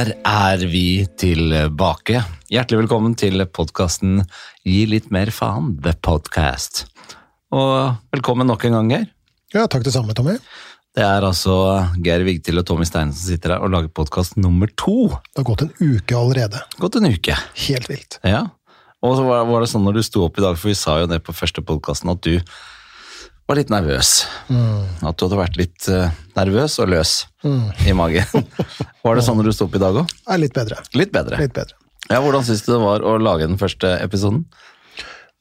Der er vi tilbake. Hjertelig velkommen til podkasten Gi litt mer faen, The Podcast. Og velkommen nok en gang, Geir. Ja, takk det samme, Tommy. Det er altså Geir Vigtil og Tommy Steine som sitter her og lager podkast nummer to. Det har gått en uke allerede. Gått en uke. Helt vilt. Ja. Og så var var det sånn når du sto opp i dag, for vi sa jo det på første podkasten, at du var litt nervøs. At du hadde vært litt eh, nervøs og løs i magen. var det sånn når du sto opp i dag òg? Er litt bedre. Litt bedre. Litt bedre. Ja, Hvordan syns du det var å lage den første episoden?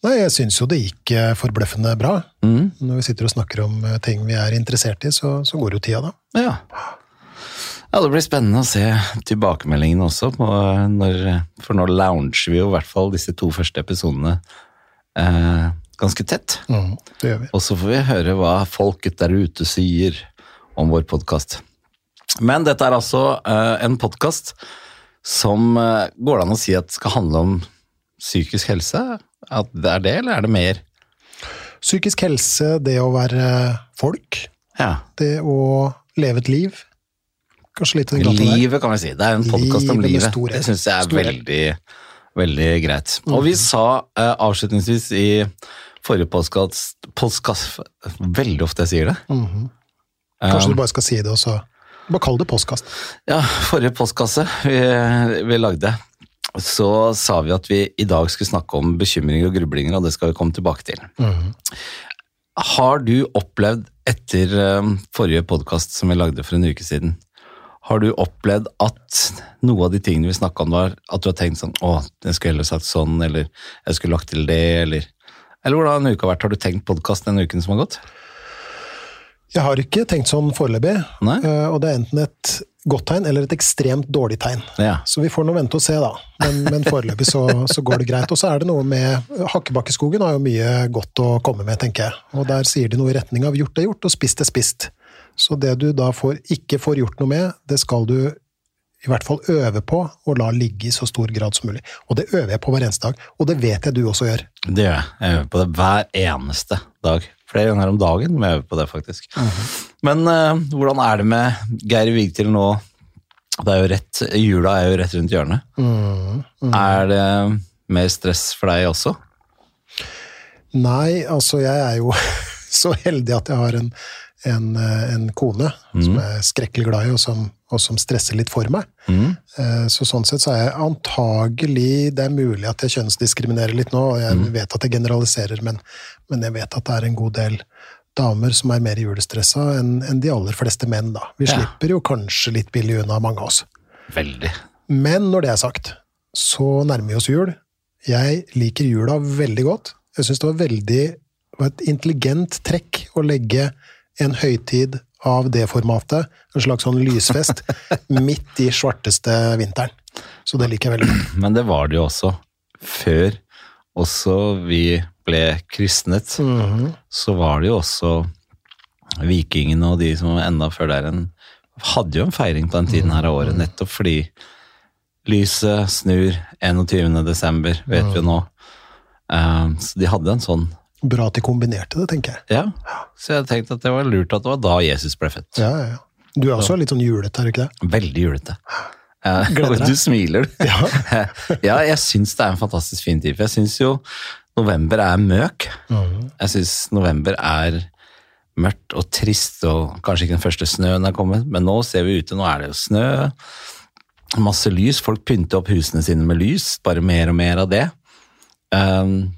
Nei, jeg syns jo det gikk eh, forbløffende bra. Mm. Når vi sitter og snakker om eh, ting vi er interessert i, så, så går jo tida, da. Ja. ja, det blir spennende å se tilbakemeldingene også, på når, for nå lounger vi jo i hvert fall disse to første episodene eh, ganske tett. Mm, det gjør vi. Og så får vi høre hva folket der ute sier om vår podkast. Men dette er altså uh, en podkast som uh, går det an å si at skal handle om psykisk helse? At det er det, eller er det mer? Psykisk helse, det å være folk, Ja. det å leve et liv. Kanskje litt av det glatte der. Livet, kan vi si. Det er en podkast om Livet livet. Det syns jeg er veldig, veldig greit. Og vi sa uh, avslutningsvis i forrige postkast, postkast Veldig ofte jeg sier det. Mm -hmm. Kanskje du bare skal si det, og så Bare kall det postkast. Ja, forrige postkasse vi, vi lagde, så sa vi at vi i dag skulle snakke om bekymringer og grublinger, og det skal vi komme tilbake til. Mhm. Har du opplevd etter eh, forrige podkast som vi lagde for en uke siden, har du opplevd at noe av de tingene vi snakka om, var at du har tenkt sånn Å, jeg skulle heller sagt sånn, eller jeg skulle lagt til det, eller Eller hvordan har uka vært? Har du tenkt podkast den uken som har gått? Jeg har ikke tenkt sånn foreløpig, eh, og det er enten et godt tegn eller et ekstremt dårlig tegn. Ja. Så vi får nå vente og se, da. Men, men foreløpig så, så går det greit. Og så er det noe med Hakkebakkeskogen har jo mye godt å komme med, tenker jeg. Og der sier de noe i retning av gjort er gjort, og spist er spist. Så det du da får, ikke får gjort noe med, det skal du i hvert fall øve på å la ligge i så stor grad som mulig. Og det øver jeg på hver eneste dag, og det vet jeg du også gjør. Det gjør jeg. Jeg øver på det hver eneste dag. Flere ganger om dagen må jeg øve på det, faktisk. Men uh, hvordan er det med Geir Vigtil nå? Det er jo rett, Jula er jo rett rundt hjørnet. Mm, mm. Er det mer stress for deg også? Nei, altså jeg er jo så heldig at jeg har en, en, eh, en kone som jeg er skrekkelig glad i, og som, og som stresser litt for meg. Mm. Eh, Så sånn sett så er jeg antagelig Det er mulig at jeg kjønnsdiskriminerer litt nå, og jeg vet at jeg generaliserer, men, men jeg vet at det er en god del damer som er mer julestressa enn en de aller fleste menn, da. Vi Ja. slipper jo kanskje litt billig unna, mange av oss. Veldig. Men når det er sagt, så nærmer vi oss jul. Jeg liker jula veldig godt. Jeg syns det var veldig det var et intelligent trekk å legge en høytid av det formatet, en slags sånn lysfest, midt i svarteste vinteren. Så det liker jeg veldig godt. Men det var det jo også før også vi ble kristnet. Så var det jo også vikingene og de som var enda før der en hadde jo en feiring på den tiden her av året, nettopp fordi lyset snur 21. desember, vet vi jo nå. Um, Så de hadde en sånn Bra at de kombinerte det, tenker jeg. Ja, så jeg tenkte at det var lurt at det var da Jesus ble født. Ja, ja, ja. Du er også litt sånn julete, er du ikke det? Veldig julete. Eh, Gleder deg. du smiler. Ja. ja, jeg syns det er en fantastisk fin tid. For jeg syns jo november er møk. Mm. Jeg syns november er mørkt og trist, og kanskje ikke den første snøen er kommet, men nå ser vi ute, nå er det jo snø. Masse lys. Folk pynter opp husene sine med lys. Bare mer og mer av det. Um,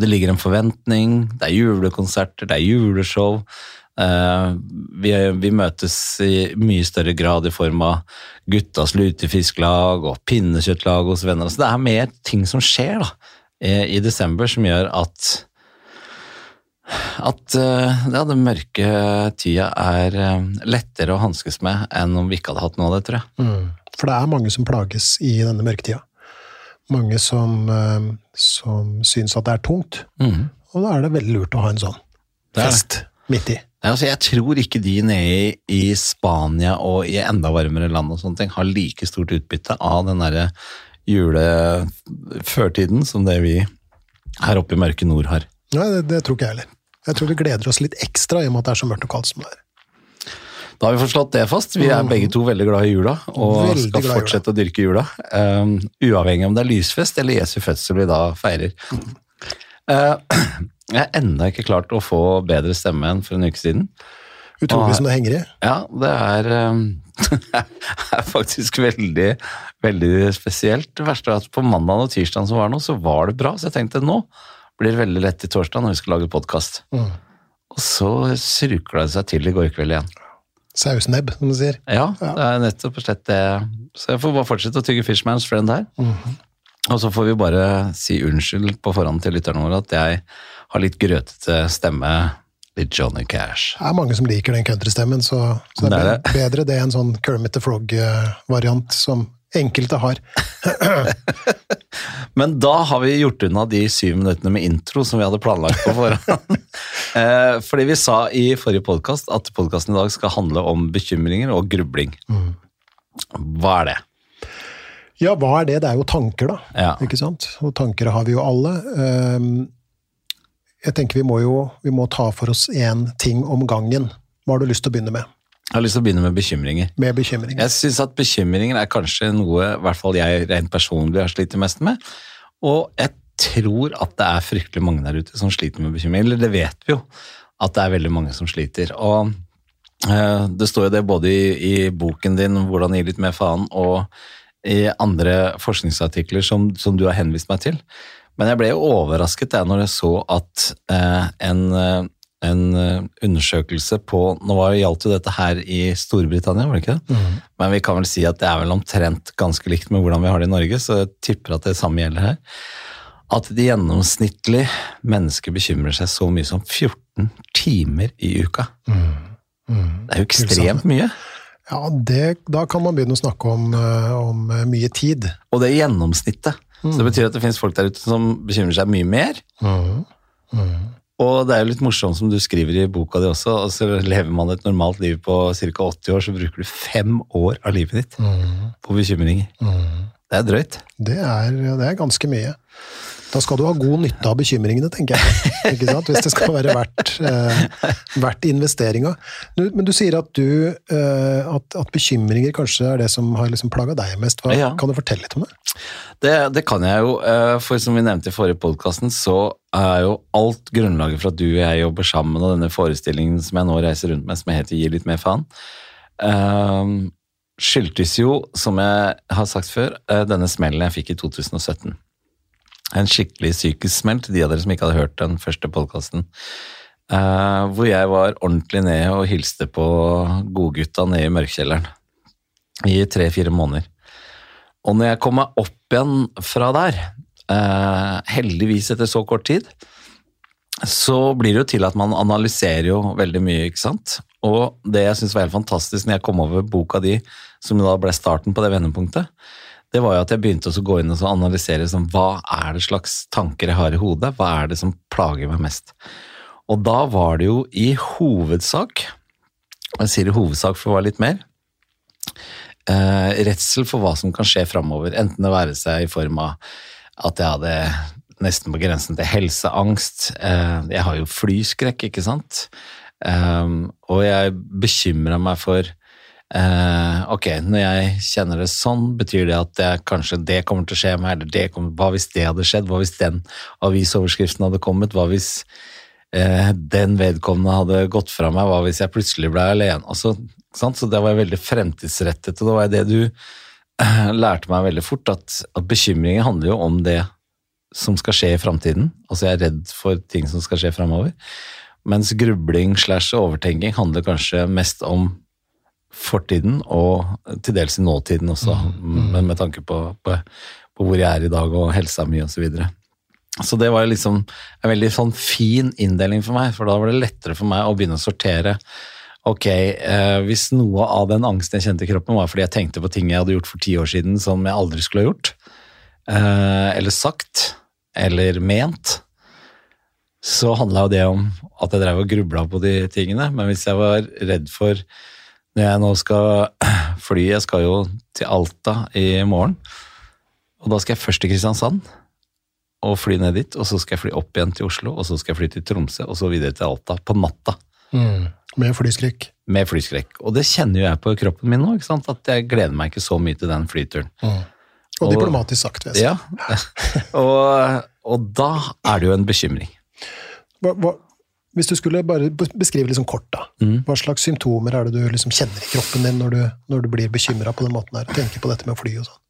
det ligger en forventning, det er julekonserter, det er juleshow. Uh, vi, vi møtes i mye større grad i form av guttas lutefisklag og pinnekjøttlag hos venner. Så det er mer ting som skjer da, i, desember som gjør at at uh, ja, den mørke tida er uh, lettere å hanskes med enn om vi ikke hadde hatt noe av det, tror jeg. Mm. For det er mange som plages i denne mørketida. Mange som, eh, som syns at det er tungt. Mm. Og da er det veldig lurt å ha en sånn Det det. fest midt i. Nei, altså, jeg tror ikke de nede i, Spania og i enda varmere land og sånne ting har like stort utbytte av den derre juleførtiden som det vi her oppe i mørke nord har. Nei, det, det tror ikke jeg heller. Jeg tror vi gleder oss litt ekstra i og med at det er så mørkt og kaldt som det er. Da har vi fått slått det fast. Vi er begge to veldig glad i jula, og Veldig skal jula. fortsette å dyrke jula. Um, uavhengig om det er lysfest eller Jesu fødsel vi da feirer. Uh, jeg har ennå ikke klart å få bedre stemme enn for en uke siden. Utrolig som det henger i. Ja, det er, um, er faktisk veldig, veldig spesielt. Det verste er at på mandag og tirsdag som var nå, så var det bra. Så jeg tenkte nå blir det veldig lett i torsdag når vi skal lage podkast. Mm. Og så surkla det seg til i går kveld igjen. Sausnebb, som du sier. Ja, det er nettopp og slett det. Så jeg får bare fortsette å tygge Fishman's Friend her. Og så får vi bare si unnskyld på forhånd til lytterne våre at jeg har litt grøtete stemme, litt Johnny Cash. Det er mange som liker den countrystemmen, så, så det Det er er bedre det enn sånn Kermit the Frog-variant som enkelte har. Men da har vi gjort unna de syv minuttene med intro som vi hadde planlagt på forhånd. Eh, Fordi vi sa i forrige podkast at podkasten i dag skal handle om bekymringer og grubling. Hva er det? Ja, hva er det? Det er jo tanker, da. Ja. Ikke sant? Og tanker har vi jo alle. Ehm, Jeg tenker vi må jo vi må ta for oss én ting om gangen. Hva har du lyst til å begynne med? Jeg har lyst til å begynne med bekymringer. Med bekymringer. Jeg syns at bekymringer er kanskje noe i hvert fall jeg rent personlig har slitt mest med. Og jeg tror at det er fryktelig mange der ute som sliter med bekymringer. Eller det vet vi jo, at det er veldig mange som sliter. Og eh, det står jo det både i, i boken din, 'Hvordan gi litt mer faen', og i andre forskningsartikler som, som du har henvist meg til. Men jeg ble jo overrasket jeg, når jeg så at eh, en, eh, en eh, undersøkelse på Nå var, gjaldt jo dette her i Storbritannia, var det ikke det? Men vi kan vel si at det er vel omtrent ganske likt med hvordan vi har det i Norge, så jeg tipper at det samme gjelder her. At de gjennomsnittlig mennesker bekymrer seg så mye som 14 timer i uka. Det er jo ekstremt mye. Ja, det, da kan man begynne å snakke om, eh, om eh, mye tid. Og det er gjennomsnittet. Så det betyr at det finnes folk der ute som bekymrer seg mye mer. Og det er jo litt morsomt som du skriver i boka di også, og så lever man et normalt liv på ca. 80 år, så bruker du fem år av livet ditt på bekymringer. Det er drøyt. Det er, det er ganske mye. Da skal du ha god nytte av bekymringene, tenker jeg. Hvis det skal være verdt, eh, verdt investeringa. Men du sier at, du, eh, at, at bekymringer kanskje er det som har liksom plaga deg mest. Hva, Ja. Kan du fortelle litt om det? Det, det kan jeg jo, eh, for som vi nevnte i forrige podkasten, så er jo alt grunnlaget for at du og jeg jobber sammen, og denne forestillingen som jeg nå reiser rundt med, som heter Gi litt mer faen, Um, skyldtes jo, som jeg har sagt før, eh, denne smellen jeg fikk i 2017. En skikkelig psykisk smell til de av dere som ikke hadde hørt den første podkasten. Uh, hvor jeg var ordentlig nede og hilste på godgutta nede i mørkkjelleren i tre-fire måneder. Og når jeg kom meg opp igjen fra der, uh, heldigvis etter så kort tid, så blir det jo til at man analyserer jo veldig mye, ikke sant? Og det jeg syns var helt fantastisk når jeg kom over boka di, som da ble starten på det vendepunktet, det var jo at jeg begynte å gå inn og analysere sånn, hva er det slags tanker jeg har i hodet, hva er det som plager meg mest? Og da var det jo i hovedsak, og jeg sier i hovedsak for å være litt mer, eh, redsel for hva som kan skje framover. Enten det være seg i form av at jeg hadde nesten på grensen til helseangst. Eh, jeg har jo flyskrekk, ikke sant? Eh, og jeg bekymra meg for eh, Ok, når jeg kjenner det sånn, betyr det at jeg, kanskje det kommer til å skje meg, eller det kommer, hva hvis det hadde skjedd? Hva hvis den avisoverskriften hadde kommet? Hva hvis eh, den vedkommende hadde gått fra meg? Hva hvis jeg plutselig ble alene? Altså? Så det var veldig fremtidsrettet, og det var det du eh, lærte meg veldig fort, at, at bekymringer handler jo om det som skal skje i framtiden. Altså jeg er redd for ting som skal skje framover. Mens grubling slash overtenking handler kanskje mest om fortiden, og til dels i nåtiden også, men med tanke på, på, på hvor jeg er i dag og helsa mi osv. Så, videre. så det var liksom en veldig sånn fin inndeling for meg, for da var det lettere for meg å begynne å sortere. Ok, eh, hvis noe av den angsten jeg kjente i kroppen var fordi jeg tenkte på ting jeg hadde gjort for ti år siden som jeg aldri skulle ha gjort, eh, eller sagt, eller ment, så handla jo det om at jeg drev og grubla på de tingene. Men hvis jeg var redd for Når jeg nå skal fly Jeg skal jo til Alta i morgen. Og da skal jeg først til Kristiansand og fly ned dit. Og så skal jeg fly opp igjen til Oslo, og så skal jeg fly til Tromsø, og så videre til Alta på natta. Med flyskrekk. med flyskrekk. Og det kjenner jo jeg på kroppen min nå, ikke sant? at jeg gleder meg ikke så mye til den flyturen. Og diplomatisk sagt, vil jeg si. Ja, og, og da er det jo en bekymring. Hva, hva, hvis du skulle bare beskrive liksom kort, da. Hva slags symptomer er det du liksom kjenner i kroppen din når du, når du blir bekymra på den måten her? Tenker på dette med å fly og sånn.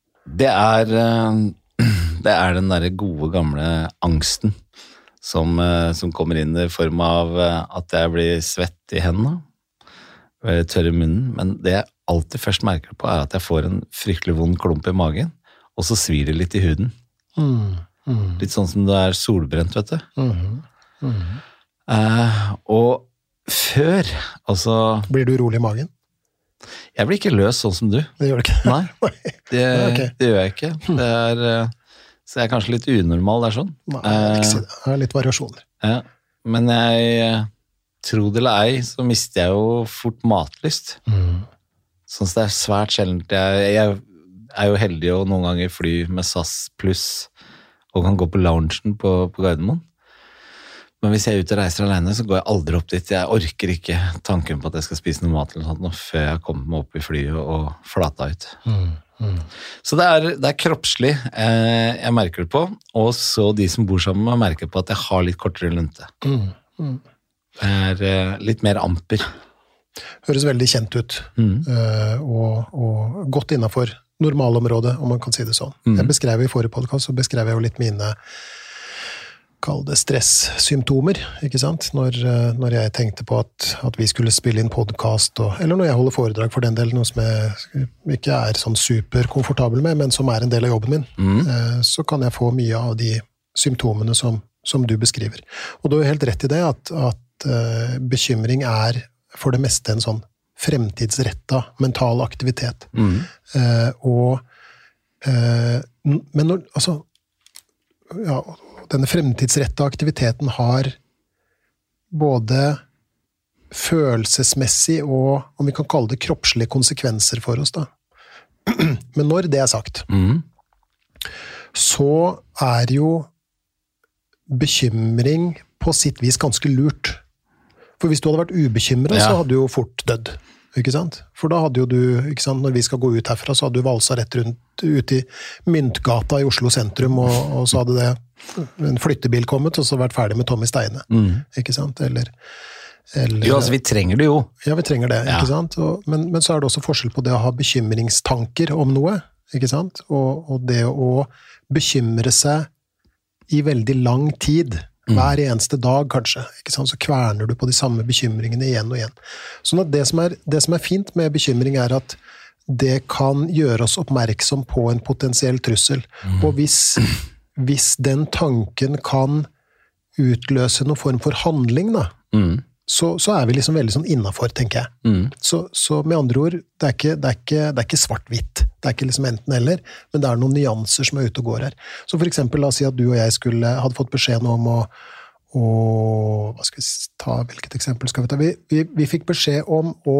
Det er, eh, det er den derre gode, gamle angsten som, eh, som kommer inn i form av eh, at jeg blir svett i hendene, eh, tørr i munnen. Men det jeg alltid først merker på, er at jeg får en fryktelig vond klump i magen, og så svir det litt i huden. Litt sånn som du er solbrent, vet du. Eh, og før, altså Blir du urolig i magen? Jeg blir ikke løs sånn som du. Det gjør du ikke? Nei, det, okay. det gjør jeg ikke. Det er, eh, så jeg er kanskje litt unormal der sånn. Nei, ikke si Eh, det. Det er litt variasjoner. ja. Men jeg, eh, tro det eller ei, så mister jeg jo fort matlyst. Sånn at det er svært sjeldent. Jeg, jeg er jo heldig å noen ganger fly med SAS pluss og kan gå på loungen på, på Gardermoen. Men hvis jeg er ute og reiser alene, så går jeg aldri opp dit. Jeg orker ikke tanken på at jeg skal spise noe mat eller noe sånt før jeg har kommet meg opp i flyet og flata ut. Så det er, det er kroppslig eh, jeg merker det på, og så de som bor sammen med meg merker på at jeg har litt kortere lunte. Det er eh, litt mer amper. Høres veldig kjent ut, eh, og, og godt innafor normalområdet, om man kan si det sånn. Jeg beskrev I forrige podkast beskrev jeg jo litt mine kall det stressymptomer, ikke sant? Når, eh, når jeg tenkte på at, at vi skulle spille inn podkast, eller når jeg holder foredrag for den del, noe som jeg ikke er sånn superkomfortabel med, men som er en del av jobben min, mm. så kan jeg få mye av de symptomene som, som du beskriver. Og du har helt rett i det, at, at eh, bekymring er for det meste en sånn fremtidsretta mental aktivitet. Eh, og eh, Men når Altså ja, denne fremtidsretta aktiviteten har både følelsesmessig og om vi kan kalle det kroppslige konsekvenser for oss. da. Men når det er sagt, så er jo bekymring på sitt vis ganske lurt. For hvis du hadde vært ubekymra, Ja. så hadde du jo fort dødd. Ikke sant? For da hadde jo du, ikke sant, når vi skal gå ut herfra, så hadde du valsa rett rundt ut i Myntgata i Oslo sentrum, og, og så hadde det en flyttebil kommet, og så vært ferdig med Tommy Steine. Ikke sant? Eller, eller Jo, altså vi trenger det jo. ja, vi trenger det, Ja. ikke sant? Og, men, men så er det også forskjell på det å ha bekymringstanker om noe, ikke sant? Og, og det å bekymre seg i veldig lang tid, hver eneste dag kanskje? Så kverner du på de samme bekymringene igjen og igjen. Sånn at det som er, det som er fint med bekymring er at det kan gjøre oss oppmerksom på en potensiell trussel. Og hvis, hvis den tanken kan utløse noen form for handling, da, så, så er vi liksom veldig sånn innafor, tenker jeg. Så, så med andre ord, det er ikke, det er ikke, det er ikke svart-hvitt. Det er ikke liksom enten-eller, men det er noen nyanser som er ute og går her. Så for eksempel, la oss si at du og jeg skulle, hadde fått beskjed nå om å å hva skal vi ta, Hvilket eksempel skal vi ta? Vi, vi, vi fikk beskjed om å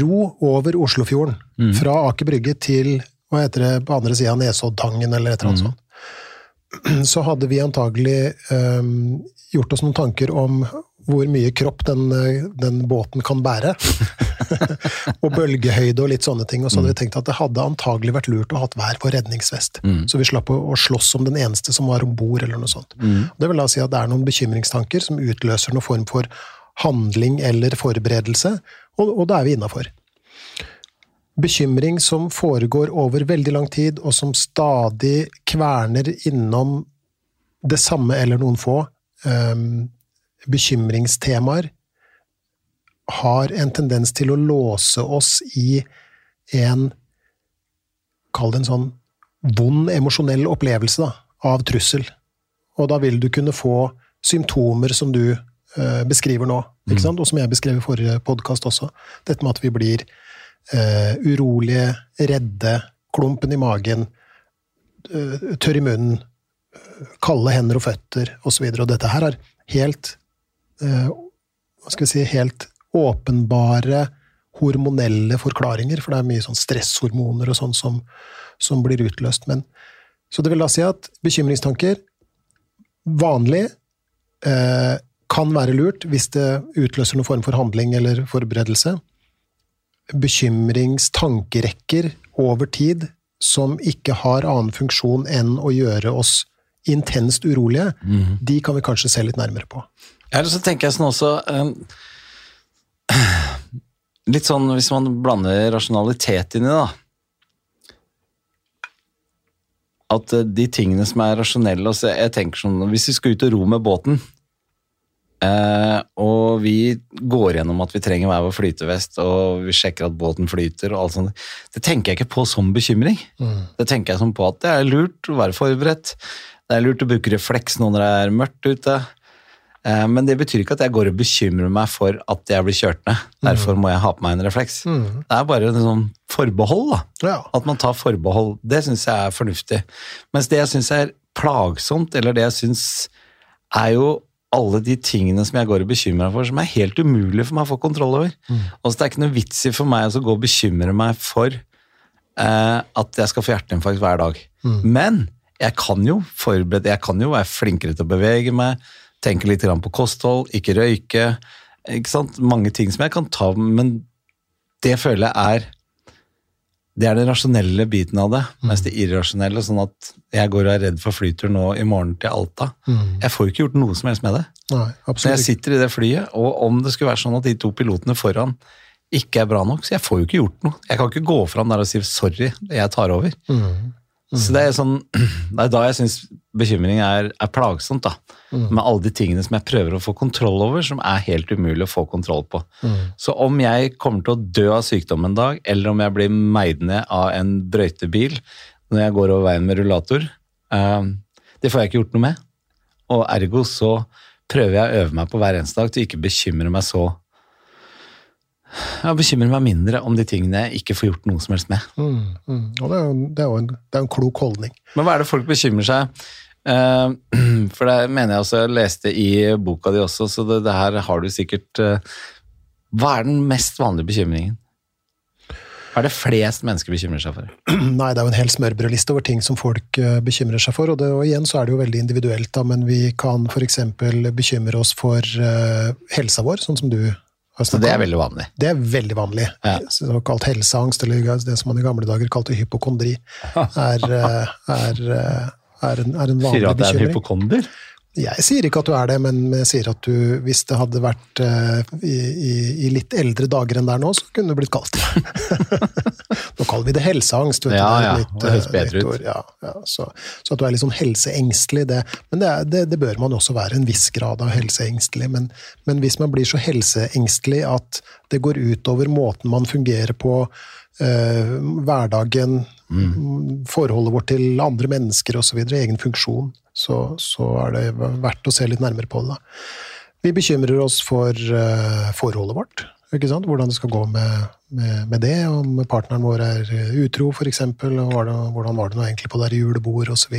ro over Oslofjorden. Fra Aker Brygge til hva heter det på andre sida av Nesoddtangen, eller et eller annet sånt så hadde vi antagelig um, gjort oss noen tanker om hvor mye kropp den, øh, den båten kan bære. og bølgehøyde og litt sånne ting. Og så hadde vi tenkt at det hadde antagelig vært lurt å ha hver vår redningsvest. Så vi slapp å, å slåss om den eneste som var om bord, eller noe sånt. Det vil da si at det er noen bekymringstanker som utløser noen form for handling eller forberedelse, og, og da er vi innafor bekymring som foregår over veldig lang tid, og som stadig kverner innom det samme eller noen få um, bekymringstemaer, har en tendens til å låse oss i en Kall det en sånn vond emosjonell opplevelse da, av trussel. Og da vil du kunne få symptomer som du eh, beskriver nå, ikke sant? og som jeg beskrev i forrige podkast også. Dette med at vi blir eh, urolige, redde, klumpen i magen, eh, tørr i munnen, eh, kalde hender og føtter osv. Og, så og dette her er helt hva skal vi si, helt åpenbare hormonelle forklaringer, for det er mye sånn stresshormoner og sånn som, som blir utløst. Men, så det vil da si at bekymringstanker, vanlig, eh, kan være lurt hvis det utløser noen form for handling eller forberedelse. Bekymringstankerekker over tid som ikke har annen funksjon enn å gjøre oss intenst urolige, de kan vi kanskje se litt nærmere på. Eller så tenker jeg sånn også um, Litt sånn hvis man blander rasjonalitet inn i det, da. At eh, de tingene som er rasjonelle altså Jeg tenker sånn, Hvis vi skal ut og ro med båten, eh, og vi går gjennom at vi trenger hver vår flytevest, og vi sjekker at båten flyter og alt sånt, det tenker jeg ikke på som bekymring. Det tenker jeg som på at det er lurt å være forberedt. Det er lurt å bruke refleks nå når det er mørkt ute. Eh, Men det betyr ikke at jeg går og bekymrer meg for at jeg blir kjørt ned. Derfor må jeg ha på meg en refleks. Det er bare en sånn forbehold, da. Ja. At man tar forbehold. Det syns jeg er fornuftig. Mens det jeg syns er plagsomt, eller det jeg syns er jo alle de tingene som jeg går og bekymrer meg for, som er helt umulig for meg å få kontroll over. Altså, det er ikke noe vits i for meg å gå og bekymre meg for eh, at jeg skal få hjerteinfarkt hver dag. Men jeg kan jo forberede, jeg kan jo være flinkere til å bevege meg, tenke litt på kosthold, ikke røyke. Ikke sant? Mange ting som jeg kan ta, men det føler jeg er det er den rasjonelle biten av det, mens det irrasjonelle, sånn at jeg går og er redd for flytur nå i morgen til Alta. Jeg får jo ikke gjort noe som helst med det. Nei, Så jeg sitter i det flyet, og om det skulle være sånn at de to pilotene foran ikke er bra nok, så jeg får jo ikke gjort noe. Jeg kan ikke gå fram der og si 'sorry, jeg tar over'. Så det er sånn, det er da jeg syns bekymring er, er plagsomt, da. Med alle de tingene som jeg prøver å få kontroll over, som er helt umulig å få kontroll på. Så om jeg kommer til å dø av sykdom en dag, eller om jeg blir meid ned av en brøytebil når jeg går over veien med rullator, eh, det får jeg ikke gjort noe med. Og ergo så prøver jeg å øve meg på hver eneste dag til ikke bekymre meg så Jeg bekymrer meg mindre om de tingene jeg ikke får gjort noe som helst med. Mm, mm. Og det er, jo, det er jo en, det er en klok holdning. Men hva er det folk bekymrer seg? uh, for det mener jeg også, jeg leste i boka di også, så det, det her har du sikkert uh, Hva er den mest vanlige bekymringen? Hva er det flest mennesker bekymrer seg for? Nei, det er jo en hel smørbrødliste over ting som folk eh, bekymrer seg for, og, det, og igjen så er det jo veldig individuelt, da, men vi kan f.eks. bekymre oss for uh, helsa vår, sånn som du Så det er veldig vanlig. Det er veldig vanlig. Ja. Såkalt helseangst, eller det som man i gamle dager kalte hypokondri, er, eh, er, eh, er, en, er en vanlig Sier du at det er en bekymring. hypokonder? Jeg sier ikke at du er det, men jeg sier at du, hvis det hadde vært eh, i, i, i litt eldre dager enn det er nå, så kunne du blitt kalt Nå kaller vi det helseangst. Vet Ja, du, det ja, litt, det høres eh, bedre ut. Ja, ja, så, så at du er litt sånn helseengstelig, det, men det, er, det, det bør man også være. En viss grad av helseengstelig. Men, men hvis man blir så helseengstelig at det går utover måten man fungerer på, uh, hverdagen, forholdet vårt til andre mennesker osv., egen funksjon, så, så er det verdt å se litt nærmere på det. Da. Vi bekymrer oss for uh, forholdet vårt. Hvordan det skal gå med, med, med det, om partneren vår er utro f.eks., hvordan var det nå egentlig på det julebord osv.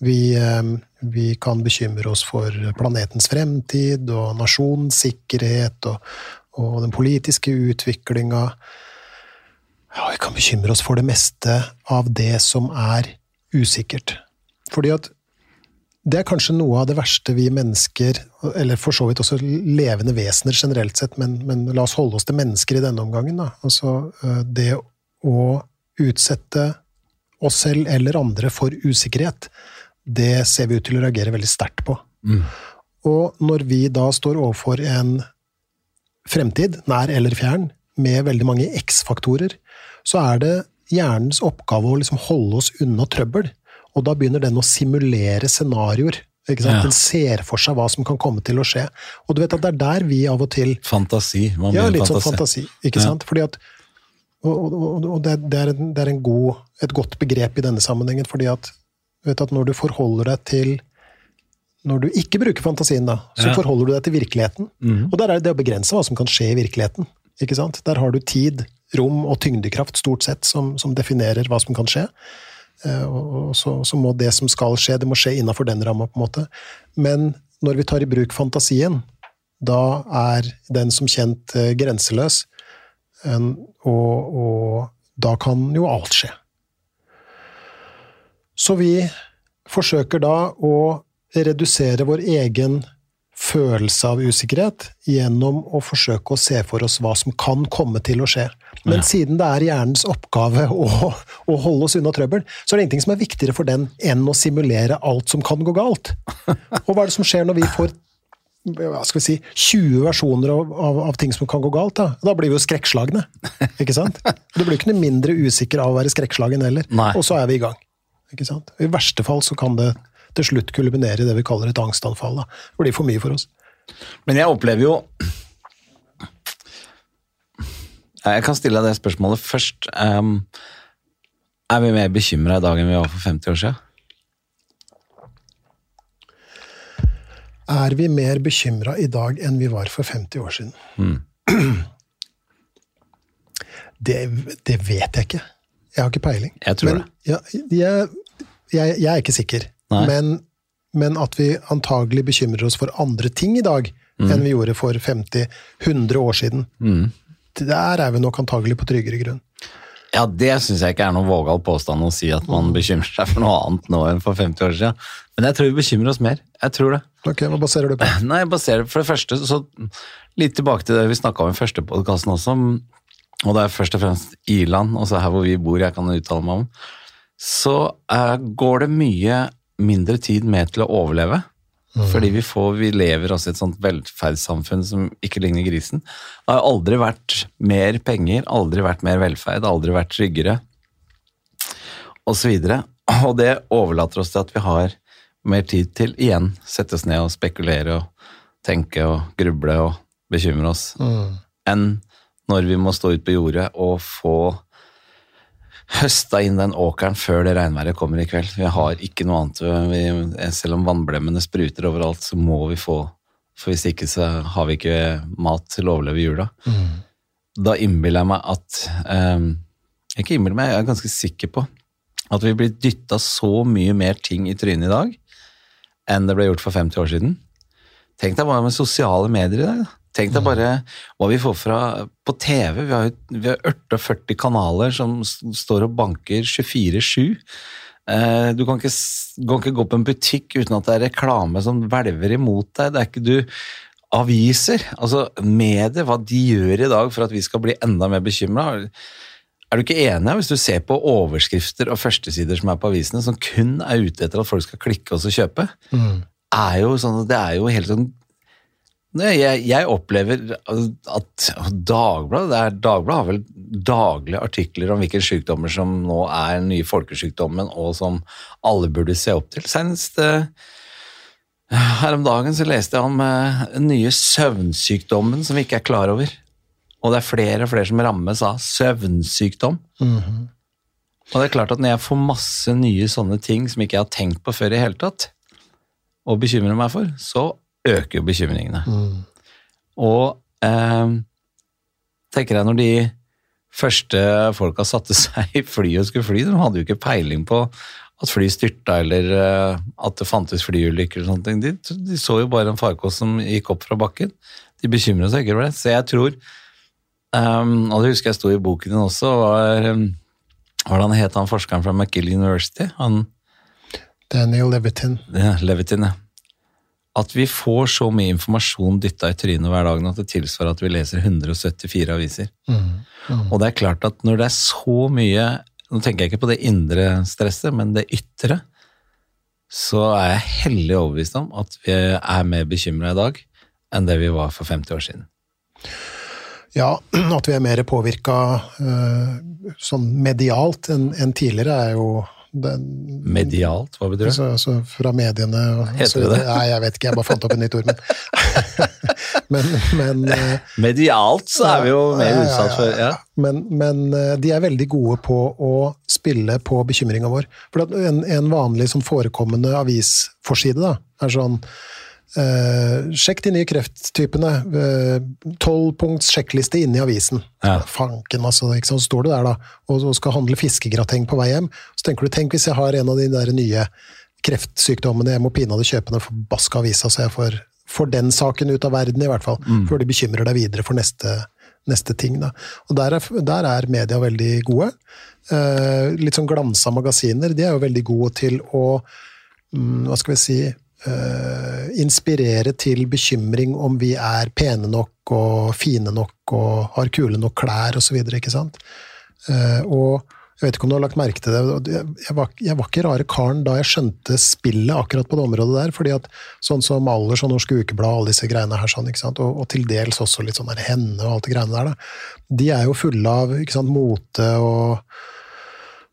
Vi, eh, vi kan bekymre oss for planetens fremtid og nasjonens sikkerhet og, og den politiske utviklinga. Ja, vi kan bekymre oss for det meste av det som er usikkert. Fordi at det er kanskje noe av det verste vi mennesker, eller for så vidt også levende vesener generelt sett, men, men la oss holde oss til mennesker i denne omgangen. Da. Altså eh, det å utsette oss selv eller andre for usikkerhet, det ser vi ut til å reagere veldig sterkt på. Og når vi da står overfor en fremtid, nær eller fjern, med veldig mange X-faktorer, så er det hjernens oppgave å liksom holde oss unna trøbbel. Og da begynner den å simulere scenarioer. Ja. Den ser for seg hva som kan komme til å skje. Og du vet at det er der vi av og til Fantasi. Man Ja, litt sånn fantasi. fantasi. Ikke Ja. sant? Fordi at og, og, og det, det er, en, det er en god, et godt begrep i denne sammenhengen, fordi at, du vet at når du forholder deg til Når du ikke bruker fantasien, da, så Ja. forholder du deg til virkeligheten. Mm. Og der er det det å begrense hva som kan skje i virkeligheten. Ikke sant? Der har du tid, rom og tyngdekraft stort sett som, som definerer hva som kan skje. Eh, Og så, så må det som skal skje, det må skje innafor den ramma, på en måte. Men når vi tar i bruk fantasien, da er den som kjent eh, grenseløs. Og, og da kan jo alt skje. Så vi forsøker da å redusere vår egen følelse av usikkerhet gjennom å forsøke å se for oss hva som kan komme til å skje. Men Ja. siden det er hjernens oppgave å, å holde oss unna trøbbel, så er det ingenting som er viktigere for den enn å simulere alt som kan gå galt. Og hva er det som skjer når vi får hva skal vi si, 20 versjoner av, av, av ting som kan gå galt? Da, da blir vi jo skrekkslagne. Ikke sant? Du blir ikke noe mindre usikker av å være skrekkslagen heller. Nei. Og så er vi i gang. Ikke sant? I verste fall så kan det til slutt kulminere i det vi kaller et angstanfall. Da. Det blir for mye for oss. Men jeg opplever jo Jeg kan stille deg det spørsmålet først. Um, er vi mer bekymra i dag enn vi var for 50 år siden? Er vi mer bekymra i dag enn vi var for 50 år siden? Det, det vet jeg ikke. Jeg har ikke peiling. Jeg tror men, Ja, jeg, jeg, jeg er ikke sikker. Men, men at vi antagelig bekymrer oss for andre ting i dag Mm. enn vi gjorde for 50-100 år siden, der er vi nok antagelig på tryggere grunn. Ja, det syns jeg ikke er noen vågal påstand å si at man bekymrer seg for noe annet nå enn for 50 år siden. Men jeg tror vi bekymrer oss mer. Jeg tror det. Ok, Hva baserer du på? Nei, jeg baserer For det første, så litt tilbake til det vi snakka om i første podkasten også, og det er først og fremst Irland, også her hvor vi bor, jeg kan uttale meg om, så uh, går det mye mindre tid med til å overleve. Fordi vi, får, vi lever også i et sånt velferdssamfunn som ikke ligner grisen. Det har aldri vært mer penger, aldri vært mer velferd, aldri vært tryggere, osv. Og det overlater oss til at vi har mer tid til igjen sette oss ned og spekulere og tenke og gruble og bekymre oss, enn når vi må stå ut på jordet og få høsta inn den åkeren før det regnværet kommer i kveld. Vi har ikke noe annet. Vi, selv om vannblemmene spruter overalt, så må vi få For hvis ikke så har vi ikke mat til å overleve jula. Da innbiller jeg meg at eh, Ikke innbiller meg, jeg er ganske sikker på at vi blir dytta så mye mer ting i trynet i dag enn det ble gjort for 50 år siden. Tenk deg bare med sosiale medier i dag. da. Tenk deg bare hva vi får fra på TV. Vi har, vi har 48 kanaler som står og banker 24-7. Eh, Du kan ikke, kan ikke gå på en butikk uten at det er reklame som hvelver imot deg. Det er ikke du Aviser, altså medier, hva de gjør i dag for at vi skal bli enda mer bekymra. Er du ikke enig hvis du ser på overskrifter og førstesider som er på avisene, som kun er ute etter at folk skal klikke og så kjøpe? Er jo sånn, det er jo helt sånn jeg, jeg opplever at Dagbladet det er, Dagbladet har vel daglige artikler om hvilke sykdommer som nå er den nye folkesykdommen, og som alle burde se opp til. Senest eh, her om dagen så leste jeg om eh, den nye søvnsykdommen som vi ikke er klar over. Og det er flere og flere som rammes av søvnsykdom. Og det er klart at når jeg får masse nye sånne ting som ikke jeg har tenkt på før i hele tatt, og bekymrer meg for, så øker jo bekymringene. Og eh, tenker jeg når de første folka satte seg i fly og skulle fly, de hadde jo ikke peiling på at fly styrta eller eh, at det fantes flyulykker og sånne ting. De, de så jo bare en farkost som gikk opp fra bakken. De bekymret seg ikke for det. Så jeg tror um, Og det husker jeg sto i boken din også, var um, hva han het han forskeren fra McGill University? Han Daniel Levitin. ja, Levitin, ja. At vi får så mye informasjon dytta i trynet hver dag at det tilsvarer at vi leser 174 aviser. Og det er klart at når det er så mye Nå tenker jeg ikke på det indre stresset, men det ytre. Så er jeg hellig overbevist om at vi er mer bekymra i dag enn det vi var for 50 år siden. Ja, at vi er mer påvirka sånn medialt enn tidligere, er jo den, Medialt, hva betyr det? altså, altså fra mediene og Heter så det det? Nei, jeg vet ikke, jeg bare fant opp et nytt ord, men Men, men eh, Medialt så er vi jo mer Ja, utsatt for ja. Men, men eh, de er veldig gode på å spille på bekymringa vår. For en, en vanlig som forekommende avisforside da, er sånn eh, Sjekk de nye krefttypene. Tolvpunkts sjekkliste inne i avisen. Ja. Fanken, altså. Ikke sant? Så står du der da, og, og skal handle fiskegrateng på vei hjem. Så tenker du tenk hvis jeg har en av de der nye kreftsykdommene, jeg må pinadø kjøpe den forbaska avisa, så jeg får, får den saken ut av verden, i hvert fall. Før de bekymrer deg videre for neste, neste ting. Da. Og der er, der er media veldig gode. Uh, litt sånn glansa magasiner, de er jo veldig gode til å um, hva skal vi si, eh, inspirere til bekymring om vi er pene nok og fine nok og har kule nok klær osv., ikke sant. Eh, og jeg vet ikke om du har lagt merke til det, jeg var, jeg var ikke rare karen da jeg skjønte spillet akkurat på det området der, fordi at sånn som Allers og Norske Ukeblad alle disse greiene her, sånn? Og, og til dels også litt sånn der Henne og alt det greiene der, da. de er jo fulle av ikke sant, mote og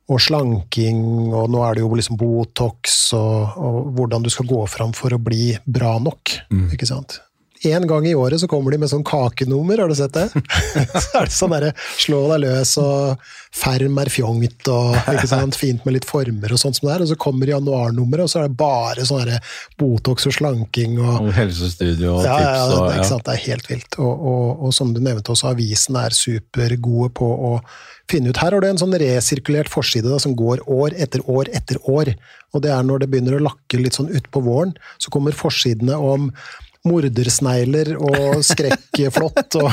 og slanking, og nå er det jo liksom Botox, og, og hvordan du skal gå fram for å bli bra nok. ikke sant? En gang i året så kommer de med sånn kakenummer, har du sett det? så er det sånn derre slå deg løs, og ferm er fjongt, og sant? fint med litt former og sånt som det er. Og så kommer januarnummeret, og så er det bare sånn derre Botox og slanking og helsestudio og ja, ja, tips og det, ja. ikke sant? det er helt vilt. Og, og, og som du nevnte også, avisene er supergode på å finne ut. Her har du en sånn resirkulert forside da, som går år etter år etter år. Og det er når det begynner å lakke litt sånn utpå våren, så kommer forsidene om mordersnegler og skrekkflått og,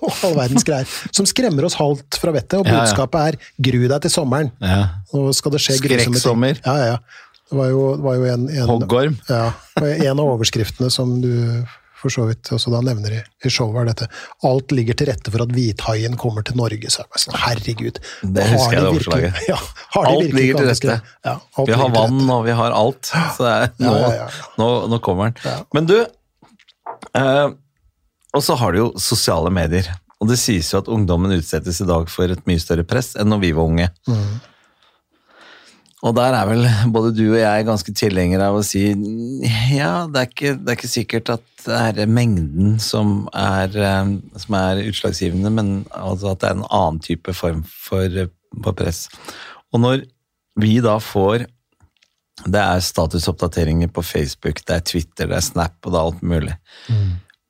og all verdens greier. Som skremmer oss halvt fra vettet, og budskapet er 'gru deg til sommeren'. ja. Nå skal det skje grusomme ting. Ja, ja, ja. Det var jo, det var jo en, en Hoggorm. ja, en av overskriftene som du for så vidt også da nevner i, i showet, er dette. Alt ligger til rette for at hvithaien kommer til Norge. Så jeg sånn, herregud. Det husker jeg det overslaget. Ja, har de Alt ligger til rette. Ja, Vi har vann, og vi har alt. Så det er, nå, Ja, ja, ja, ja. Nå, nå kommer den. Men du, eh, og så har du jo sosiale medier. Og det sies jo at ungdommen utsettes i dag for et mye større press enn når vi var unge. Mm. Og der er vel både du og jeg ganske tilhengere av å si ja, det er ikke, det er ikke sikkert at det er mengden som er, eh, som er utslagsgivende, men altså at det er en annen type form for, eh, for press. Og når vi da får Det er statusoppdateringer på Facebook, det er Twitter, det er Snap og det er alt mulig.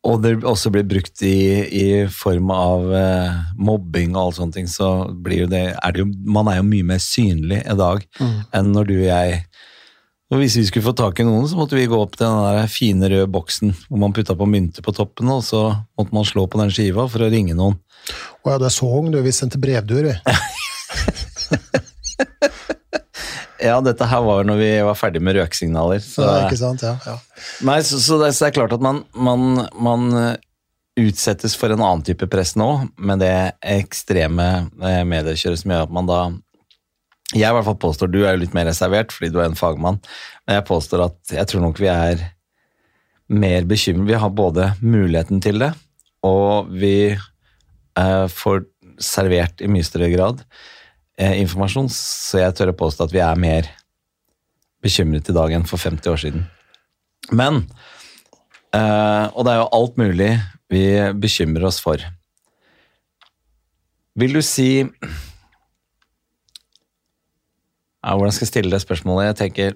Og det også blir brukt i, i form av eh, mobbing og alle sånne ting, så blir jo det, er det jo Man er jo mye mer synlig i dag enn når du og jeg og Hvis vi skulle få tak i noen, så måtte vi gå opp til den der fine røde boksen hvor man putta på mynter på toppen, og så måtte man slå på den skiva for å ringe noen. Å ja, du er så ung, du. Vi sendte brevduer, vi. Ja, dette her var når vi var ferdig med røksignaler. Så, Ja, ikke sant? Ja, ja. Nei, så, så, det, så det er klart at man, man, man eh, utsettes for en annen type press nå, med det ekstreme eh, mediekjøret som gjør at man da Jeg i hvert fall påstår, du er jo litt mer reservert fordi du er en fagmann, men jeg påstår at jeg tror nok vi er mer bekymret. Vi har både muligheten til det, og vi eh, får servert i mye større grad eh, informasjon, så jeg tør å påstå at vi er mer bekymret i dag enn for 50 år siden. Men eh, Og det er jo alt mulig vi bekymrer oss for. Vil du si ja, Hvordan skal jeg stille det spørsmålet? Jeg tenker